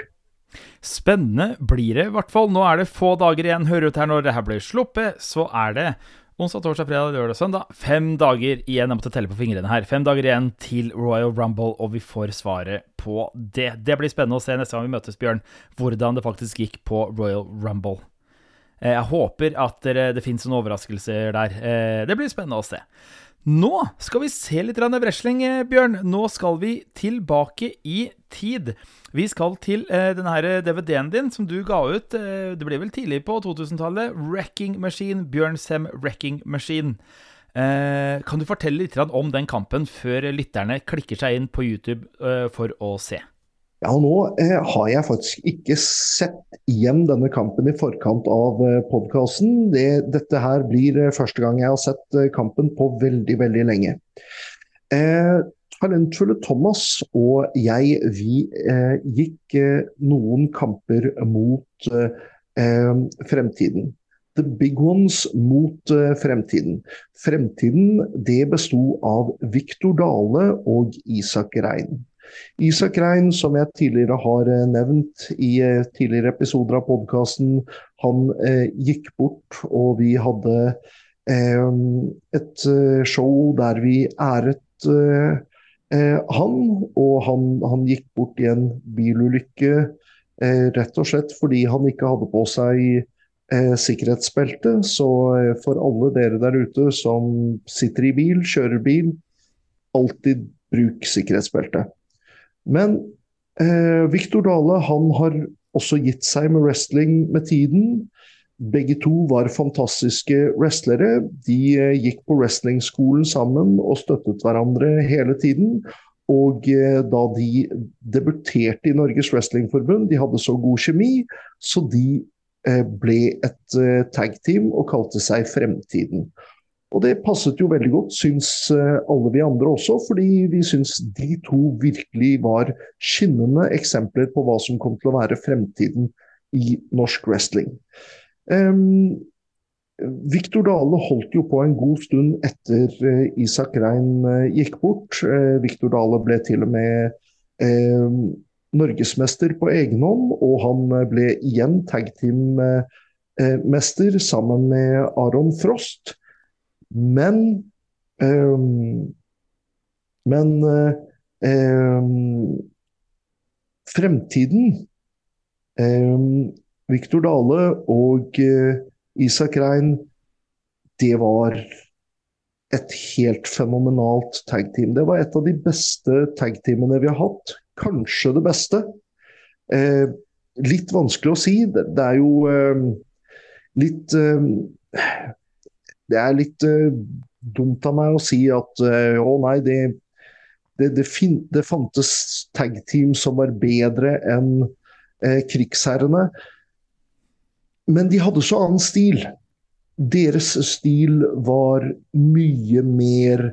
Spennende blir det i hvert fall. Nå er det få dager igjen. Hører ut her når det her blir sluppet, så er det onsdag, torsdag, fredag, lørdag, søndag. Fem dager igjen. Jeg måtte telle på fingrene her. Fem dager igjen til Royal Rumble, og vi får svaret på det. Det blir spennende å se neste gang vi møtes, Bjørn, hvordan det faktisk gikk på Royal Rumble. Eh, jeg håper at det finnes noen overraskelser der. Eh, det blir spennende å se. Nå skal vi se litt wrestling, eh, Bjørn. Nå skal vi tilbake i tid. Vi skal til denne DVD-en din som du ga ut, det ble vel tidlig på 2000-tallet. 'Wrecking Machine'. Bjørn Sem 'Wrecking Machine'. Kan du fortelle litt om den kampen før lytterne klikker seg inn på YouTube for å se? Ja, og Nå eh, har jeg faktisk ikke sett igjen denne kampen i forkant av eh, podkasten. Det, dette her blir eh, første gang jeg har sett eh, kampen på veldig, veldig lenge. Eh, talentfulle Thomas og jeg, vi eh, gikk eh, noen kamper mot fremtiden. The Big Ones mot fremtiden. Fremtiden det besto av Viktor Dale og Isak Rein. Isak Rein, som jeg tidligere har uh, nevnt i uh, tidligere episoder av podkasten, han gikk bort, og vi hadde et show der vi æret han. Og han, han, gikk bort i en bilulykke rett og slett fordi han ikke hadde på seg eh, sikkerhetsbelte. Så eh, for alle dere der ute som sitter i bil, kjører bil, alltid bruk sikkerhetsbelte. Men eh, Viktor Dale han har også gitt seg med wrestling med tiden. Begge to var fantastiske wrestlere. De eh, gikk på wrestlingskolen sammen og støttet hverandre hele tiden. Og eh, da de debuterte i Norges Wrestlingforbund, de hadde så god kjemi, så de Eh, ble et eh, tag-team og kalte seg Fremtiden. Og det passet jo veldig godt, syns eh, alle vi andre også, fordi vi syns de to virkelig var skinnende eksempler på hva som kom til å være fremtiden i norsk wrestling. Um, Viktor Dale holdt jo på en god stund etter uh, Isak Rein uh, gikk bort. Viktor Dale ble til og med norgesmester på egen hånd, og han eh, ble igjen tagteam-mester eh, sammen med Aron Frost. Men um, Men um, fremtiden um, Viktor Dale og uh, Isak Rein, det var et helt fenomenalt tagteam. Det var et av de beste tagteamene vi har hatt kanskje det beste. Eh, litt vanskelig å si. Det, det er jo eh, litt eh, Det er litt uh, dumt av meg å si at uh, å nei, det, det, det, fin, det fantes tag-team som var bedre enn uh, krigsherrene. Men de hadde så annen stil. Deres stil var mye mer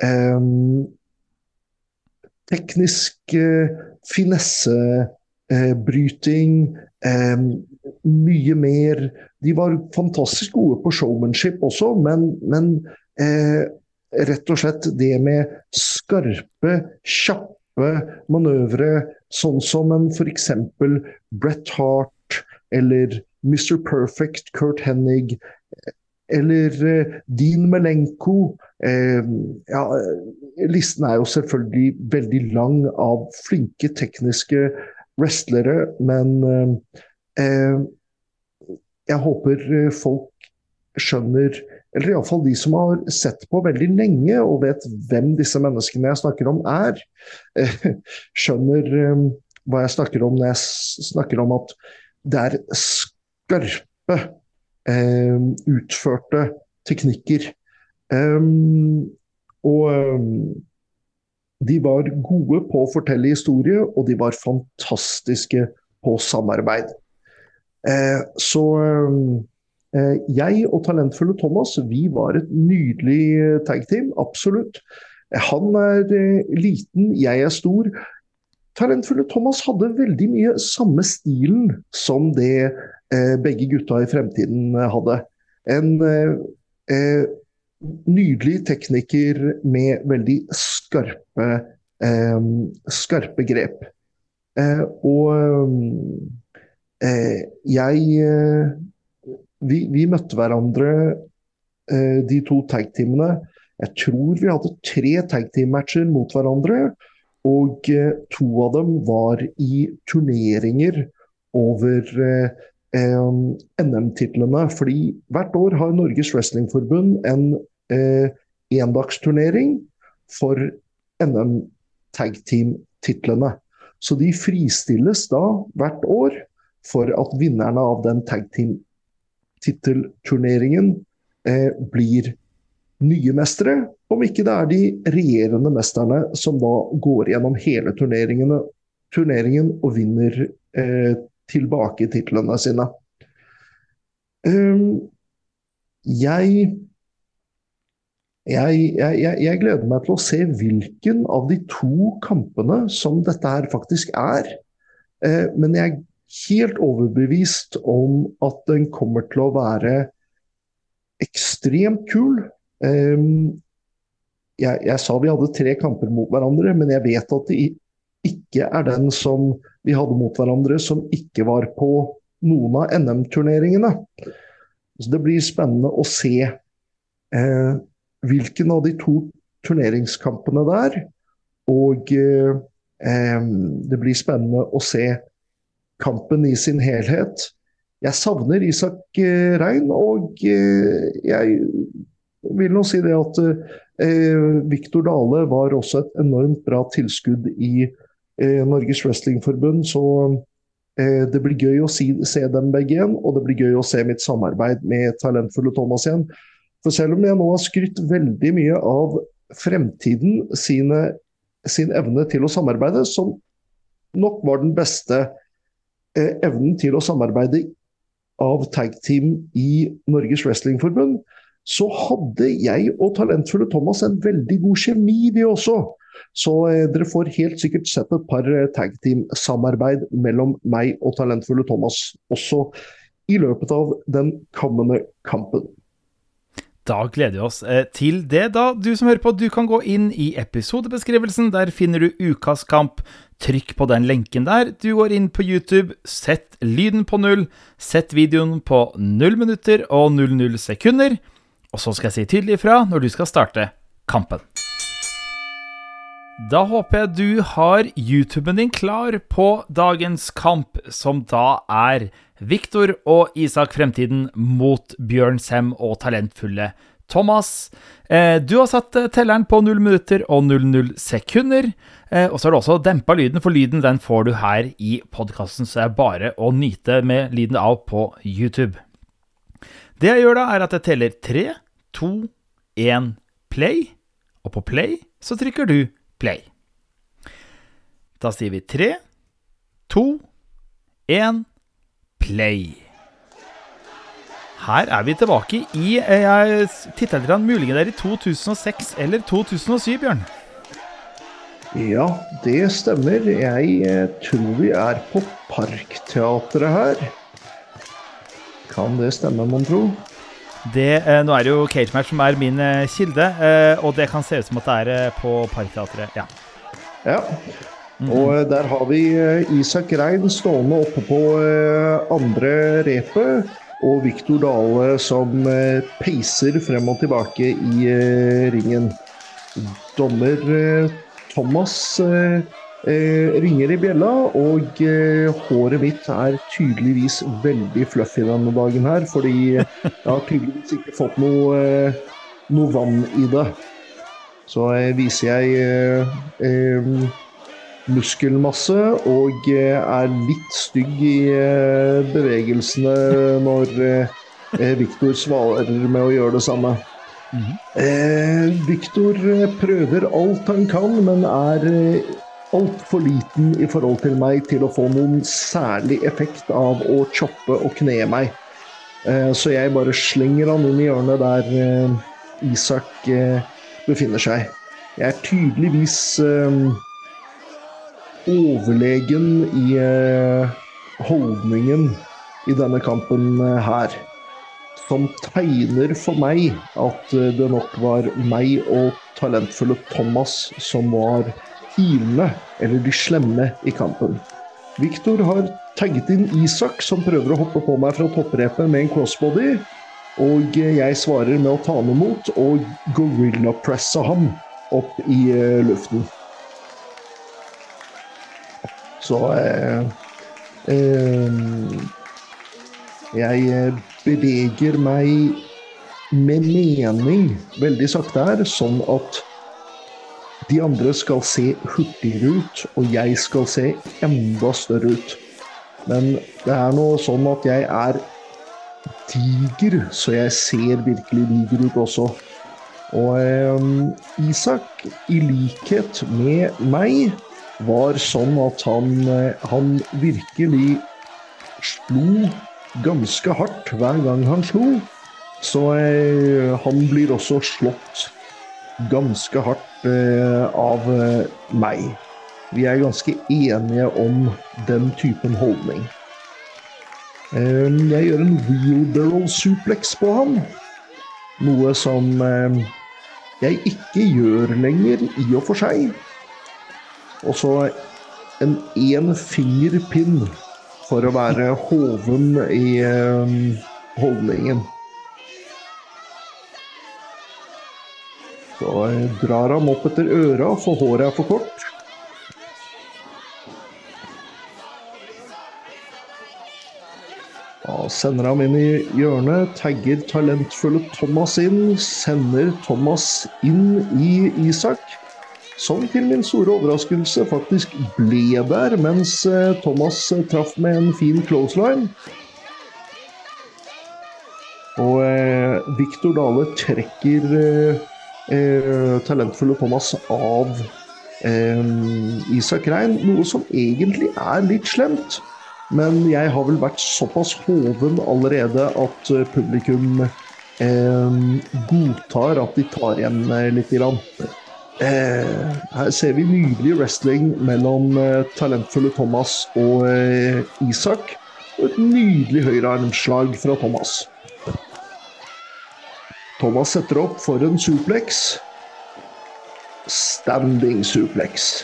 um, teknisk eh, bryting, Eh, mye mer De var fantastisk gode på showmanship også, men, men eh, rett og slett det med skarpe, kjappe manøvre, sånn som en f.eks. Brett Hart eller Mr. Perfect, Kurt Hennig, eller eh, Dean Melenko. Eh, ja, listen er jo selvfølgelig veldig lang av flinke tekniske wrestlere, men eh, jeg håper folk skjønner eller iallfall de som har sett på veldig lenge og vet hvem disse menneskene jeg snakker om er, skjønner hva jeg snakker om når jeg snakker om at det er skarpe eh, utførte teknikker. Og de var gode på å fortelle historie, og de var fantastiske på samarbeid. Eh, så eh, jeg og talentfulle Thomas vi var et nydelig tag-team, absolutt. Han er eh, liten, jeg er stor. Talentfulle Thomas hadde veldig mye samme stilen som det Eh, begge gutta i fremtiden eh, hadde. En eh, nydelig tekniker med veldig skarpe, skarpe grep. og jeg vi, vi, møtte hverandre, de to tag-teamene. Jeg tror vi hadde tre tag-team-matcher mot hverandre. Og to av dem var i turneringer over eh, NM-titlene. fordi hvert år har Norges Wrestlingforbund en eh, endagsturnering for NM Tag Team-titlene. Så de fristilles da hvert år for at vinnerne av den tag team-tittelturneringen eh, blir nye mestere, om ikke det er de regjerende mesterne som da går gjennom hele turneringen og vinner eh, tilbake titlene sine. Um, jeg, jeg, jeg, jeg, gleder meg til å se hvilken av de to kampene som dette her faktisk er. Eh, men jeg er helt overbevist om at den kommer til å være ekstremt kul. Eh, jeg, jeg, sa vi hadde tre kamper mot hverandre, men jeg vet at det ikke er den som vi hadde mot hverandre som ikke var på noen av NM-turneringene. Så Det blir spennende å se eh, hvilken av de to turneringskampene der. Og eh, det blir spennende å se kampen i sin helhet. Jeg savner Isak eh, Rein, og eh, jeg vil nå si det at eh, Viktor Dale var også et enormt bra tilskudd i eh, Norges Wrestlingforbund. Så eh, det blir gøy å si, se dem begge igjen, og det blir gøy å se mitt samarbeid med talentfulle Thomas igjen. For selv om jeg nå har skrytt veldig mye av fremtiden sine, sin evne til å samarbeide, som nok var den beste eh, evnen til å samarbeide av tag team i Norges Wrestlingforbund, så hadde jeg og talentfulle Thomas en veldig god kjemi, vi også. Så eh, dere får helt sikkert sett et par eh, tag team-samarbeid mellom meg og talentfulle Thomas også i løpet av den kommende kampen. Da gleder vi oss eh, til det, da. Du som hører på, du kan gå inn i episodebeskrivelsen. Der finner du Ukas kamp. Trykk på den lenken der. Du går inn på YouTube, sett lyden på null, sett videoen på null minutter og 00 sekunder. Og så skal jeg si tydelig ifra når du skal starte kampen. Da håper jeg du har YouTuben din klar på dagens kamp, som da er Viktor og Isak Fremtiden mot Bjørn Sem og talentfulle Thomas. Eh, du har satt eh, telleren på 0 minutter og 00 sekunder. Eh, og så har du også dempa lyden, for lyden den får du her i podkasten, så det er bare å nyte med lyden av på YouTube. Det jeg gjør da, er at jeg teller 3, 2, 1, play. Og på play så trykker du play. Da sier vi 3, 2, 1 Play. Her er vi tilbake i eh, Jeg titta litt muligens der i 2006 eller 2007, Bjørn. Ja, det stemmer. Jeg eh, tror vi er på Parkteatret her. Kan det stemme, mon tro? Det, eh, nå er det jo Cage Match som er min kilde, og det kan se ut som at det er på Parkteatret. Ja. ja. Mm. Og eh, der har vi eh, Isak Rein stående oppe på eh, andre repet. Og Viktor Dale som peiser frem og tilbake i ringen. Dommer Thomas ringer i bjella, og håret mitt er tydeligvis veldig fluffy denne dagen her. Fordi jeg har tydeligvis ikke fått noe, noe vann i det. Så viser jeg muskelmasse og eh, er litt stygg i eh, bevegelsene når eh, Viktor svarer med å gjøre det samme. Mm. Viktor prøver alt han kan, men er altfor liten i forhold til meg til å få noen særlig effekt av å choppe og kne meg. Så jeg bare slenger han inn i hjørnet der Isak befinner seg. Jeg er tydeligvis overlegen i eh, holdningen i denne kampen eh, her. Som tegner for meg at eh, det nok var meg og talentfulle Thomas som var hilene, eller de slemme, i kampen. Viktor har tagget inn Isak, som prøver å hoppe på meg fra topprepet med en crossbody. Og jeg svarer med å ta ham imot og gorilla-presse ham opp i luften. Så eh, eh, Jeg beveger meg med mening veldig sakte her, sånn at de andre skal se hurtigere ut, og jeg skal se enda større ut. Men det er nå sånn at jeg er diger, så jeg ser virkelig diger ut også. Og eh, Isak, i likhet med meg, var sånn at han, eh, han virkelig slo ganske hardt hver gang han slo. Så eh, han blir også slått ganske hardt eh, av eh, meg. Vi er ganske enige om den typen holdning. Eh, jeg gjør en wheelbarrow suplex på han. Noe som eh, jeg ikke gjør lenger, i og for seg. Og så en énfingerpinn for å være hoven i eh, holdningen. Så drar han opp etter øra, for håret er for kort. Da sender ham inn i hjørnet, tagger talentfulle Thomas inn, sender Thomas inn i Isak. Som til min store overraskelse faktisk ble der, mens eh, Thomas eh, traff med en fin clothesline. Og eh, Viktor Dale trekker eh, eh, talentfulle Thomas av eh, Isak Rein, noe som egentlig er litt slemt. Men jeg har vel vært såpass hoven allerede at publikum godtar at de tar igjen litt litt. Grann. Eh, her ser vi nydelig wrestling mellom eh, talentfulle Thomas og eh, Isak. Og et nydelig høyrearmslag fra Thomas. Thomas setter opp for en suplex. Standing suplex.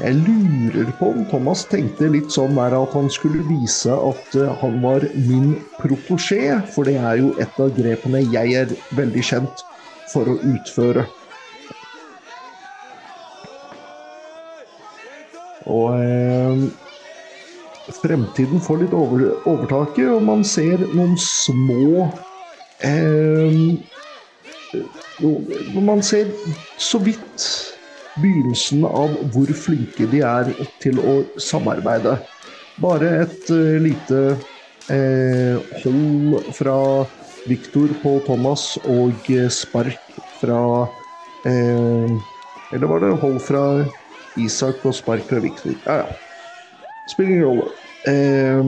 Jeg lurer på om Thomas tenkte litt sånn der at han skulle vise at eh, han var min protosjé, for det er jo et av grepene jeg er veldig kjent for å utføre. Og eh, fremtiden får litt over, overtaket, og man ser noen små eh, Man ser så vidt begynnelsen av hvor flinke de er til å samarbeide. Bare et eh, lite eh, hold fra Viktor på Thomas og eh, spark fra eh, Eller var det hold fra Isak og spark fra Victor? Ja, ja. Spiller ingen rolle. Eh,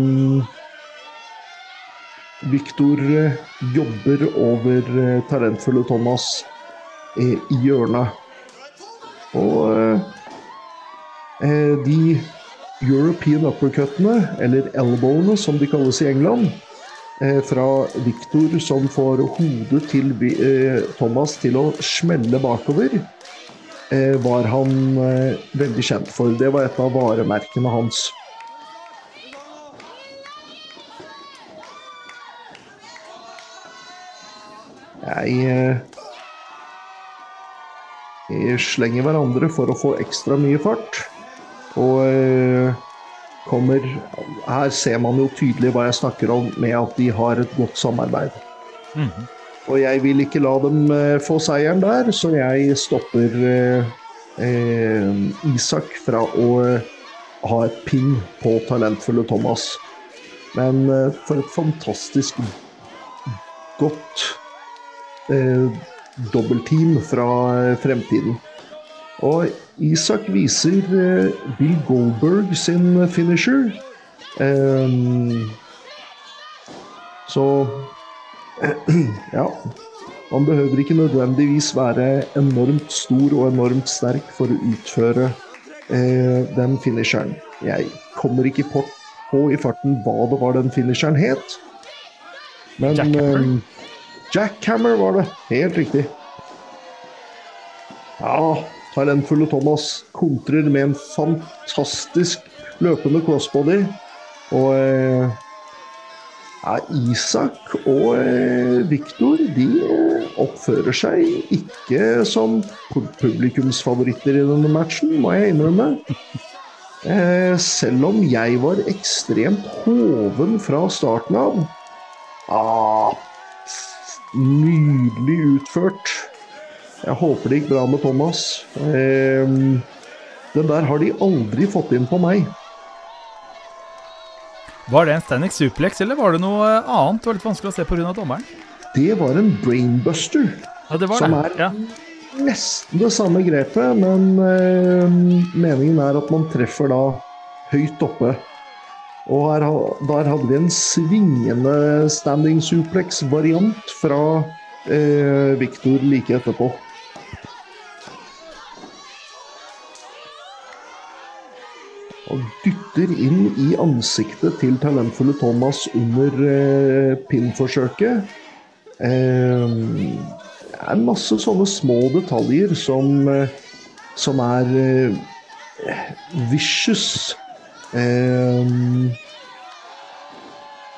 Victor eh, jobber over eh, talentfulle Thomas eh, i hjørnet. Og de European uppercuttene, eller elbowene som de kalles i England, fra Victor som får hodet til eh, Thomas til å smelle bakover, eh, var han eh, veldig kjent for. Det var et av varemerkene hans. Jeg eh, slenger hverandre for å få ekstra mye fart. Og eh, kommer Her ser man jo tydelig hva jeg snakker om med at de har et godt samarbeid. Og jeg vil ikke la dem eh, få seieren der, så jeg stopper eh, eh, Isak fra å eh, ha et pinn på talentfulle Thomas. Men for et fantastisk godt eh, dobbeltteam fra fremtiden. Og Isak viser eh, Bill Goldberg sin finisher. Ehm, så ja. Man behøver ikke nødvendigvis være enormt stor og enormt sterk for å utføre eh, den finisheren. Jeg kommer ikke på, i farten hva det var den finisheren het. Men Jackhammer? eh, Jackhammer var det. Helt riktig. Ja, talentfulle Thomas kontrer med en fantastisk løpende crossbody. Og eh, ja, Isak og eh, Viktor de eh, oppfører seg ikke som publikumsfavoritter i denne matchen, må jeg innrømme. Eh, selv om jeg var ekstremt hoven fra starten av. Ah, nydelig utført. Jeg håper det gikk bra med Thomas. Eh, den der har de aldri fått inn på meg. Var det en standing suplex, eller var det noe eh, annet? Det var litt vanskelig å se pga. dommeren. Det var en brainbuster. Ja, det var Som det. er- Ja. Nesten det samme grepet, men eh, meningen er at man treffer da høyt oppe. Og her, der hadde vi en svingende standing suplex-variant fra eh, Victor like etterpå. Og dytter inn i ansiktet til talentfulle Thomas under eh, pinnforsøket. Eh, det er masse sånne små detaljer som, eh, som er eh, vicious. Eh,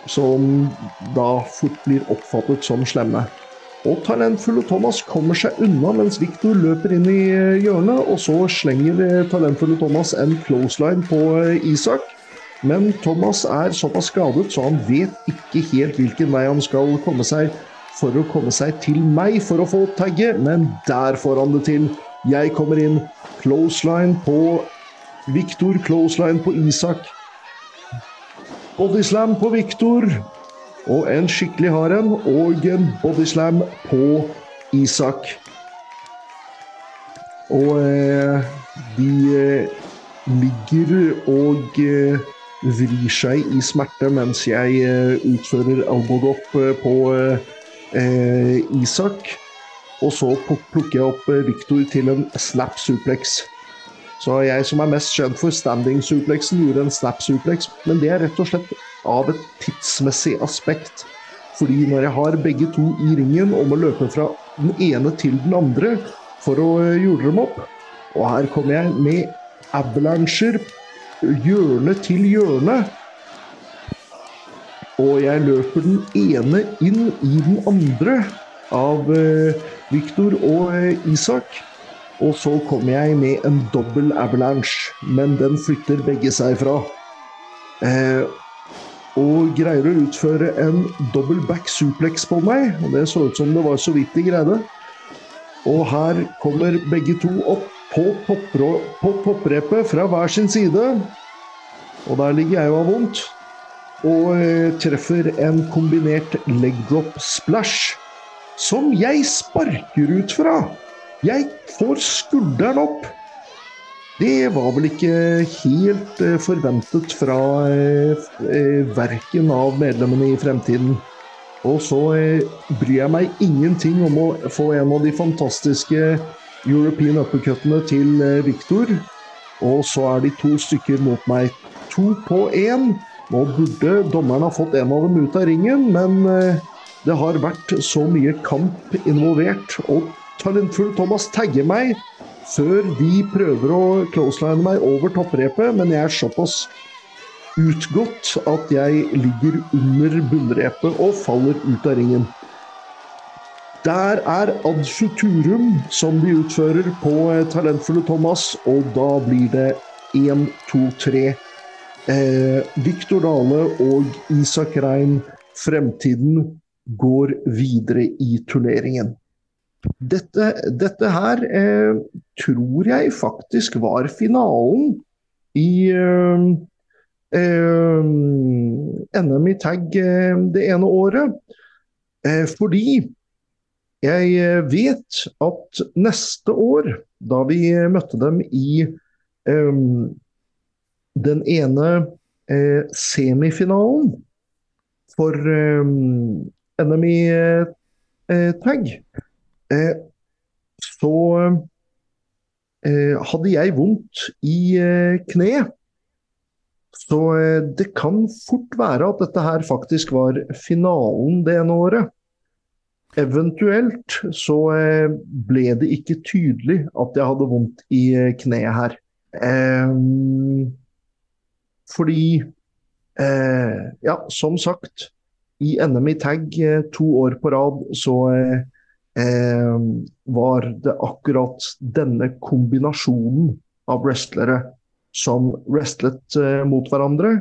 som da fort blir oppfattet som slemme. Og talentfulle Thomas kommer seg unna mens Victor løper inn i eh, hjørnet, og så slenger eh, talentfulle Thomas en clothesline på eh, Isak. Men Thomas er såpass skadet, så han vet ikke helt hvilken vei han skal komme seg for å komme seg til meg for å få tagget, men der får han det til. Jeg kommer inn. Clothesline på Victor, clothesline på Isak. Bodyslam på Victor. Og en skikkelig hard en, og en bodyslam på Isak. Og eh, de eh, ligger og eh, vrir seg i smerte mens jeg eh, utfører albogopp eh, på eh, Isak. Og så plukker jeg opp Victor til en snap suplex. Så jeg som er mest kjent for standing suplexen, gjorde en snap suplex, men det er rett og slett av et tidsmessig aspekt. Fordi når jeg har begge to i ringen og må løpe fra den ene til den andre for å jorde dem opp Og her kommer jeg med avalancher hjørne til hjørne. Og jeg løper den ene inn i den andre av Victor og Isak. Og så kommer jeg med en dobbel avalanche, men den flytter begge seg fra. Eh, og greier å utføre en double back suplex på meg. Og det så ut som det var så vidt de greide. Og her kommer begge to opp på, popprepet fra hver sin side. Og der ligger jeg og har vondt. Og eh, treffer en kombinert leg drop splash, som jeg sparker ut fra. Jeg får skulderen opp. Det var vel ikke helt eh, forventet fra eh, eh, verken av medlemmene i fremtiden. Og så bryr jeg meg ingenting om å få en av de fantastiske European uppercuttene til Victor. Og så er de to stykker mot meg. To på én. Nå burde dommeren ha fått en av dem ut av ringen, men det har vært så mye kamp involvert. Og talentfull Thomas tagger meg før de prøver å closeline meg over topprepet, men jeg er såpass utgått at jeg ligger under bunnrepet og faller ut av ringen. Der er ad futurum som de utfører på eh, talentfulle Thomas, og da blir det 1, 2, 3. Eh, Viktor Dale og Isak Rein, fremtiden, går videre i turneringen. Dette, dette her eh, tror jeg faktisk var finalen i eh, eh, NM i tag eh, det ene året. Eh, fordi jeg eh, vet at neste år, da vi møtte dem i den ene semifinalen for NM i tag så eh, hadde jeg vondt i eh, kneet. Så det kan fort være at dette her faktisk var finalen det ene året. Eventuelt så ble det ikke tydelig at jeg hadde vondt i kneet her. fordi Ja, som sagt. I NM i tag to år på rad så eh, var det akkurat denne kombinasjonen av wrestlere som wrestlet eh, mot hverandre.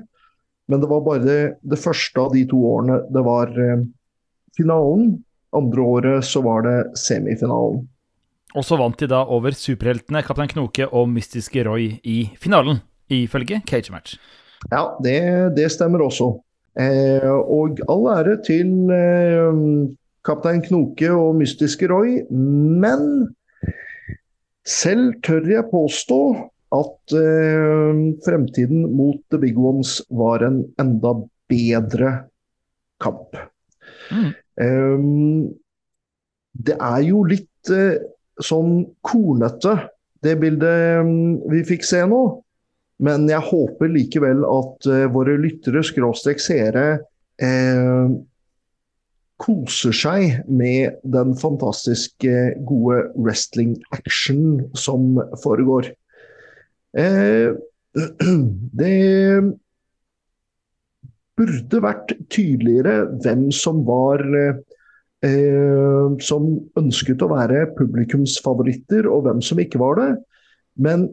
Men det var bare det, det, første av de to årene det var eh, finalen. Andre året så var det semifinalen. Og så vant de da over superheltene Kaptein Knoke og Mystiske Roy i finalen, ifølge Cage Match. Ja, det, det stemmer også. Eh, og all ære til eh, Kaptein Knoke og Mystiske Roy. Men selv tør jeg påstå at eh, fremtiden mot The Big Ones var en enda bedre kamp. Mm. Um, det er jo litt eh, sånn kornete, det bildet um, vi fikk se nå. Men jeg håper likevel at uh, våre lyttere, skråstrek seere, koser seg med den fantastiske gode wrestling-action som foregår. Eh, det burde vært tydeligere hvem som var eh, Som ønsket å være publikumsfavoritter, og hvem som ikke var det. Men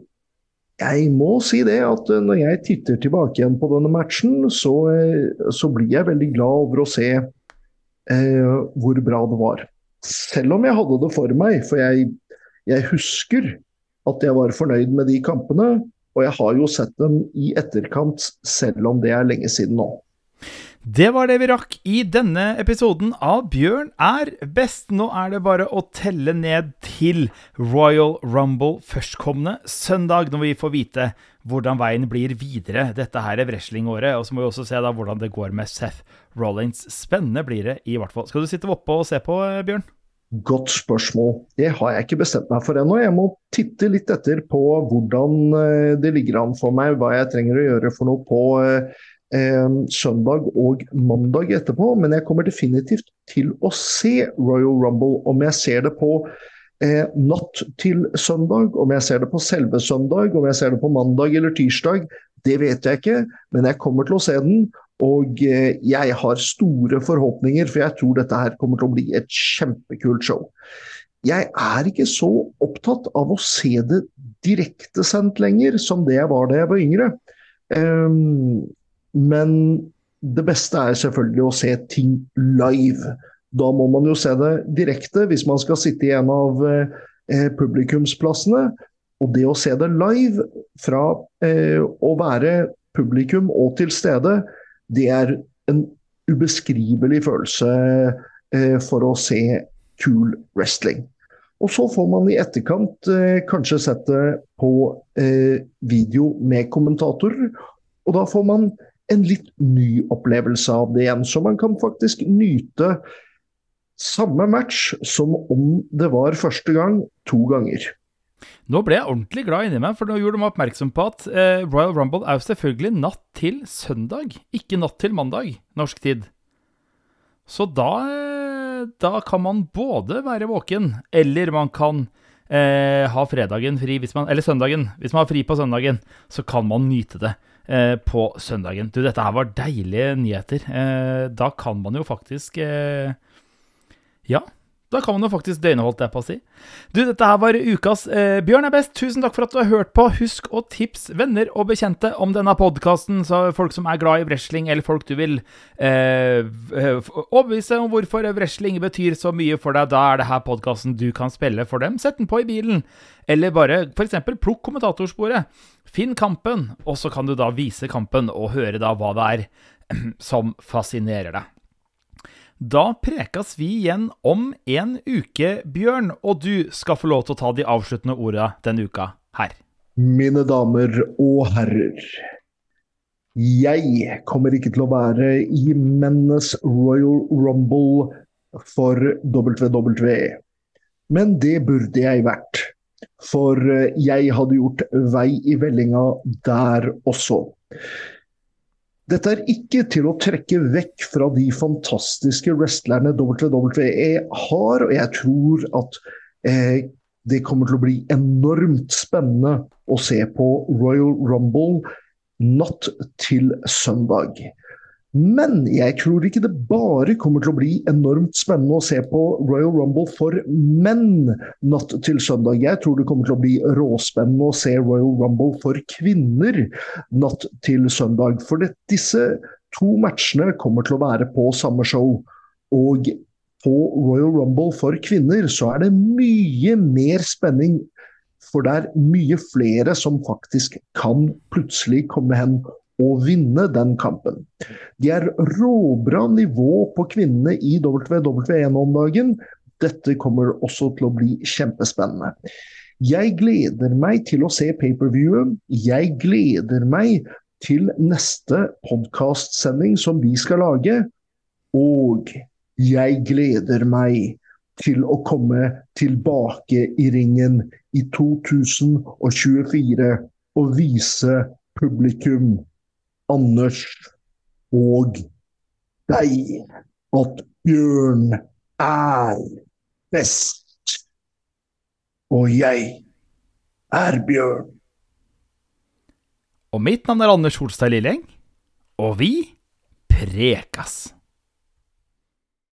jeg må si det at når jeg titter tilbake igjen på denne matchen, så, eh, så blir jeg veldig glad over å se eh, hvor bra det var. Selv om jeg hadde det for meg, for jeg, jeg husker at jeg var fornøyd med de kampene. Og jeg har jo sett dem i etterkant, selv om det er lenge siden nå. Det var det vi rakk i denne episoden av Bjørn er best. Nå er det bare å telle ned til Royal Rumble førstkommende søndag, når vi får vite hvordan veien blir videre. Dette her er wrestlingåret. Og så må vi også se da hvordan det går med Seth Rollins. Spennende blir det i hvert fall. Skal du sitte oppe og se på, Bjørn? Godt spørsmål. Det har jeg ikke bestemt meg for ennå. Jeg må titte litt etter på hvordan eh, det ligger an for meg, hva jeg trenger å gjøre for noe på eh, søndag og mandag etterpå, men jeg kommer definitivt til å se Royal Rumble. Om jeg ser det på eh, natt til søndag, om jeg ser det på selve søndag, om jeg ser det på mandag eller tirsdag, det vet jeg ikke, men jeg kommer til å se den. Og eh, jeg har store forhåpninger, for jeg tror dette her kommer til å bli et kjempekult show. Jeg er ikke så opptatt av å se det direktesendt lenger som det jeg var da jeg var yngre. Um, men det beste er selvfølgelig å se ting live. Da må man jo se det direkte hvis man skal sitte i en av eh, publikumsplassene. Og det å se det live fra eh, å være publikum og til stede, det er en ubeskrivelig følelse eh, for å se kul wrestling. Og så får man i etterkant eh, kanskje sett det på eh, video med kommentatorer. Og da får man en litt ny opplevelse av det igjen. Så man kan faktisk nyte samme match som om det var første gang, to ganger. Nå ble jeg ordentlig glad inni meg, for nå gjorde de meg oppmerksom på at eh, Royal Rumble er jo selvfølgelig natt til søndag, ikke natt til mandag, norsk tid. Så da, eh, da kan man både være våken, eller man kan eh, ha fredagen fri, man, eller søndagen. Hvis man har fri på søndagen, så kan man nyte det på søndagen. Du, dette her var deilige nyheter. Eh, da kan man jo faktisk eh, Ja. Da kan man jo faktisk døgneholdt, det på å si. Du, dette her var ukas eh, Bjørn er best. Tusen takk for at du har hørt på. Husk å tipse venner og bekjente om denne podkasten, så folk som er glad i wrestling, eller folk du vil eh, overbevise om hvorfor wrestling betyr så mye for deg, da er det her podkasten du kan spille for dem. Sett den på i bilen, eller bare f.eks. plukk kommentatorsporet. Finn kampen, og så kan du da vise kampen og høre da hva det er som fascinerer deg. Da prekas vi igjen om en uke, Bjørn, og du skal få lov til å ta de avsluttende orda denne uka her. Mine damer og herrer. Jeg kommer ikke til å være i mennes Royal Rumble for WWE. Men det burde jeg vært. For jeg hadde gjort vei i vellinga der også. Dette er ikke til å trekke vekk fra de fantastiske wrestlerne WWE har, og jeg tror at eh, det kommer til å bli enormt spennende å se på Royal Rumble natt til søndag. Men jeg tror ikke det bare kommer til å bli enormt spennende å se på Royal Rumble for menn natt til søndag. Jeg tror det kommer til å bli råspennende å se Royal Rumble for kvinner natt til søndag. For det, disse to matchene kommer til å være på samme show. Og på Royal Rumble for kvinner så er det mye mer spenning. For det er mye flere som faktisk kan plutselig komme hen å vinne den kampen. De er råbra nivå på kvinnene i WWE om dagen. Dette kommer også til å bli kjempespennende. Jeg gleder meg til å se pay-per-viewet. Jeg gleder meg til neste podkastsending som vi skal lage. Og jeg gleder meg til å komme tilbake i ringen i 2024 og vise publikum Anders og deg at Bjørn er best. Og jeg er Bjørn. Og mitt navn er Anders Holstad Lilleng, og vi prekas.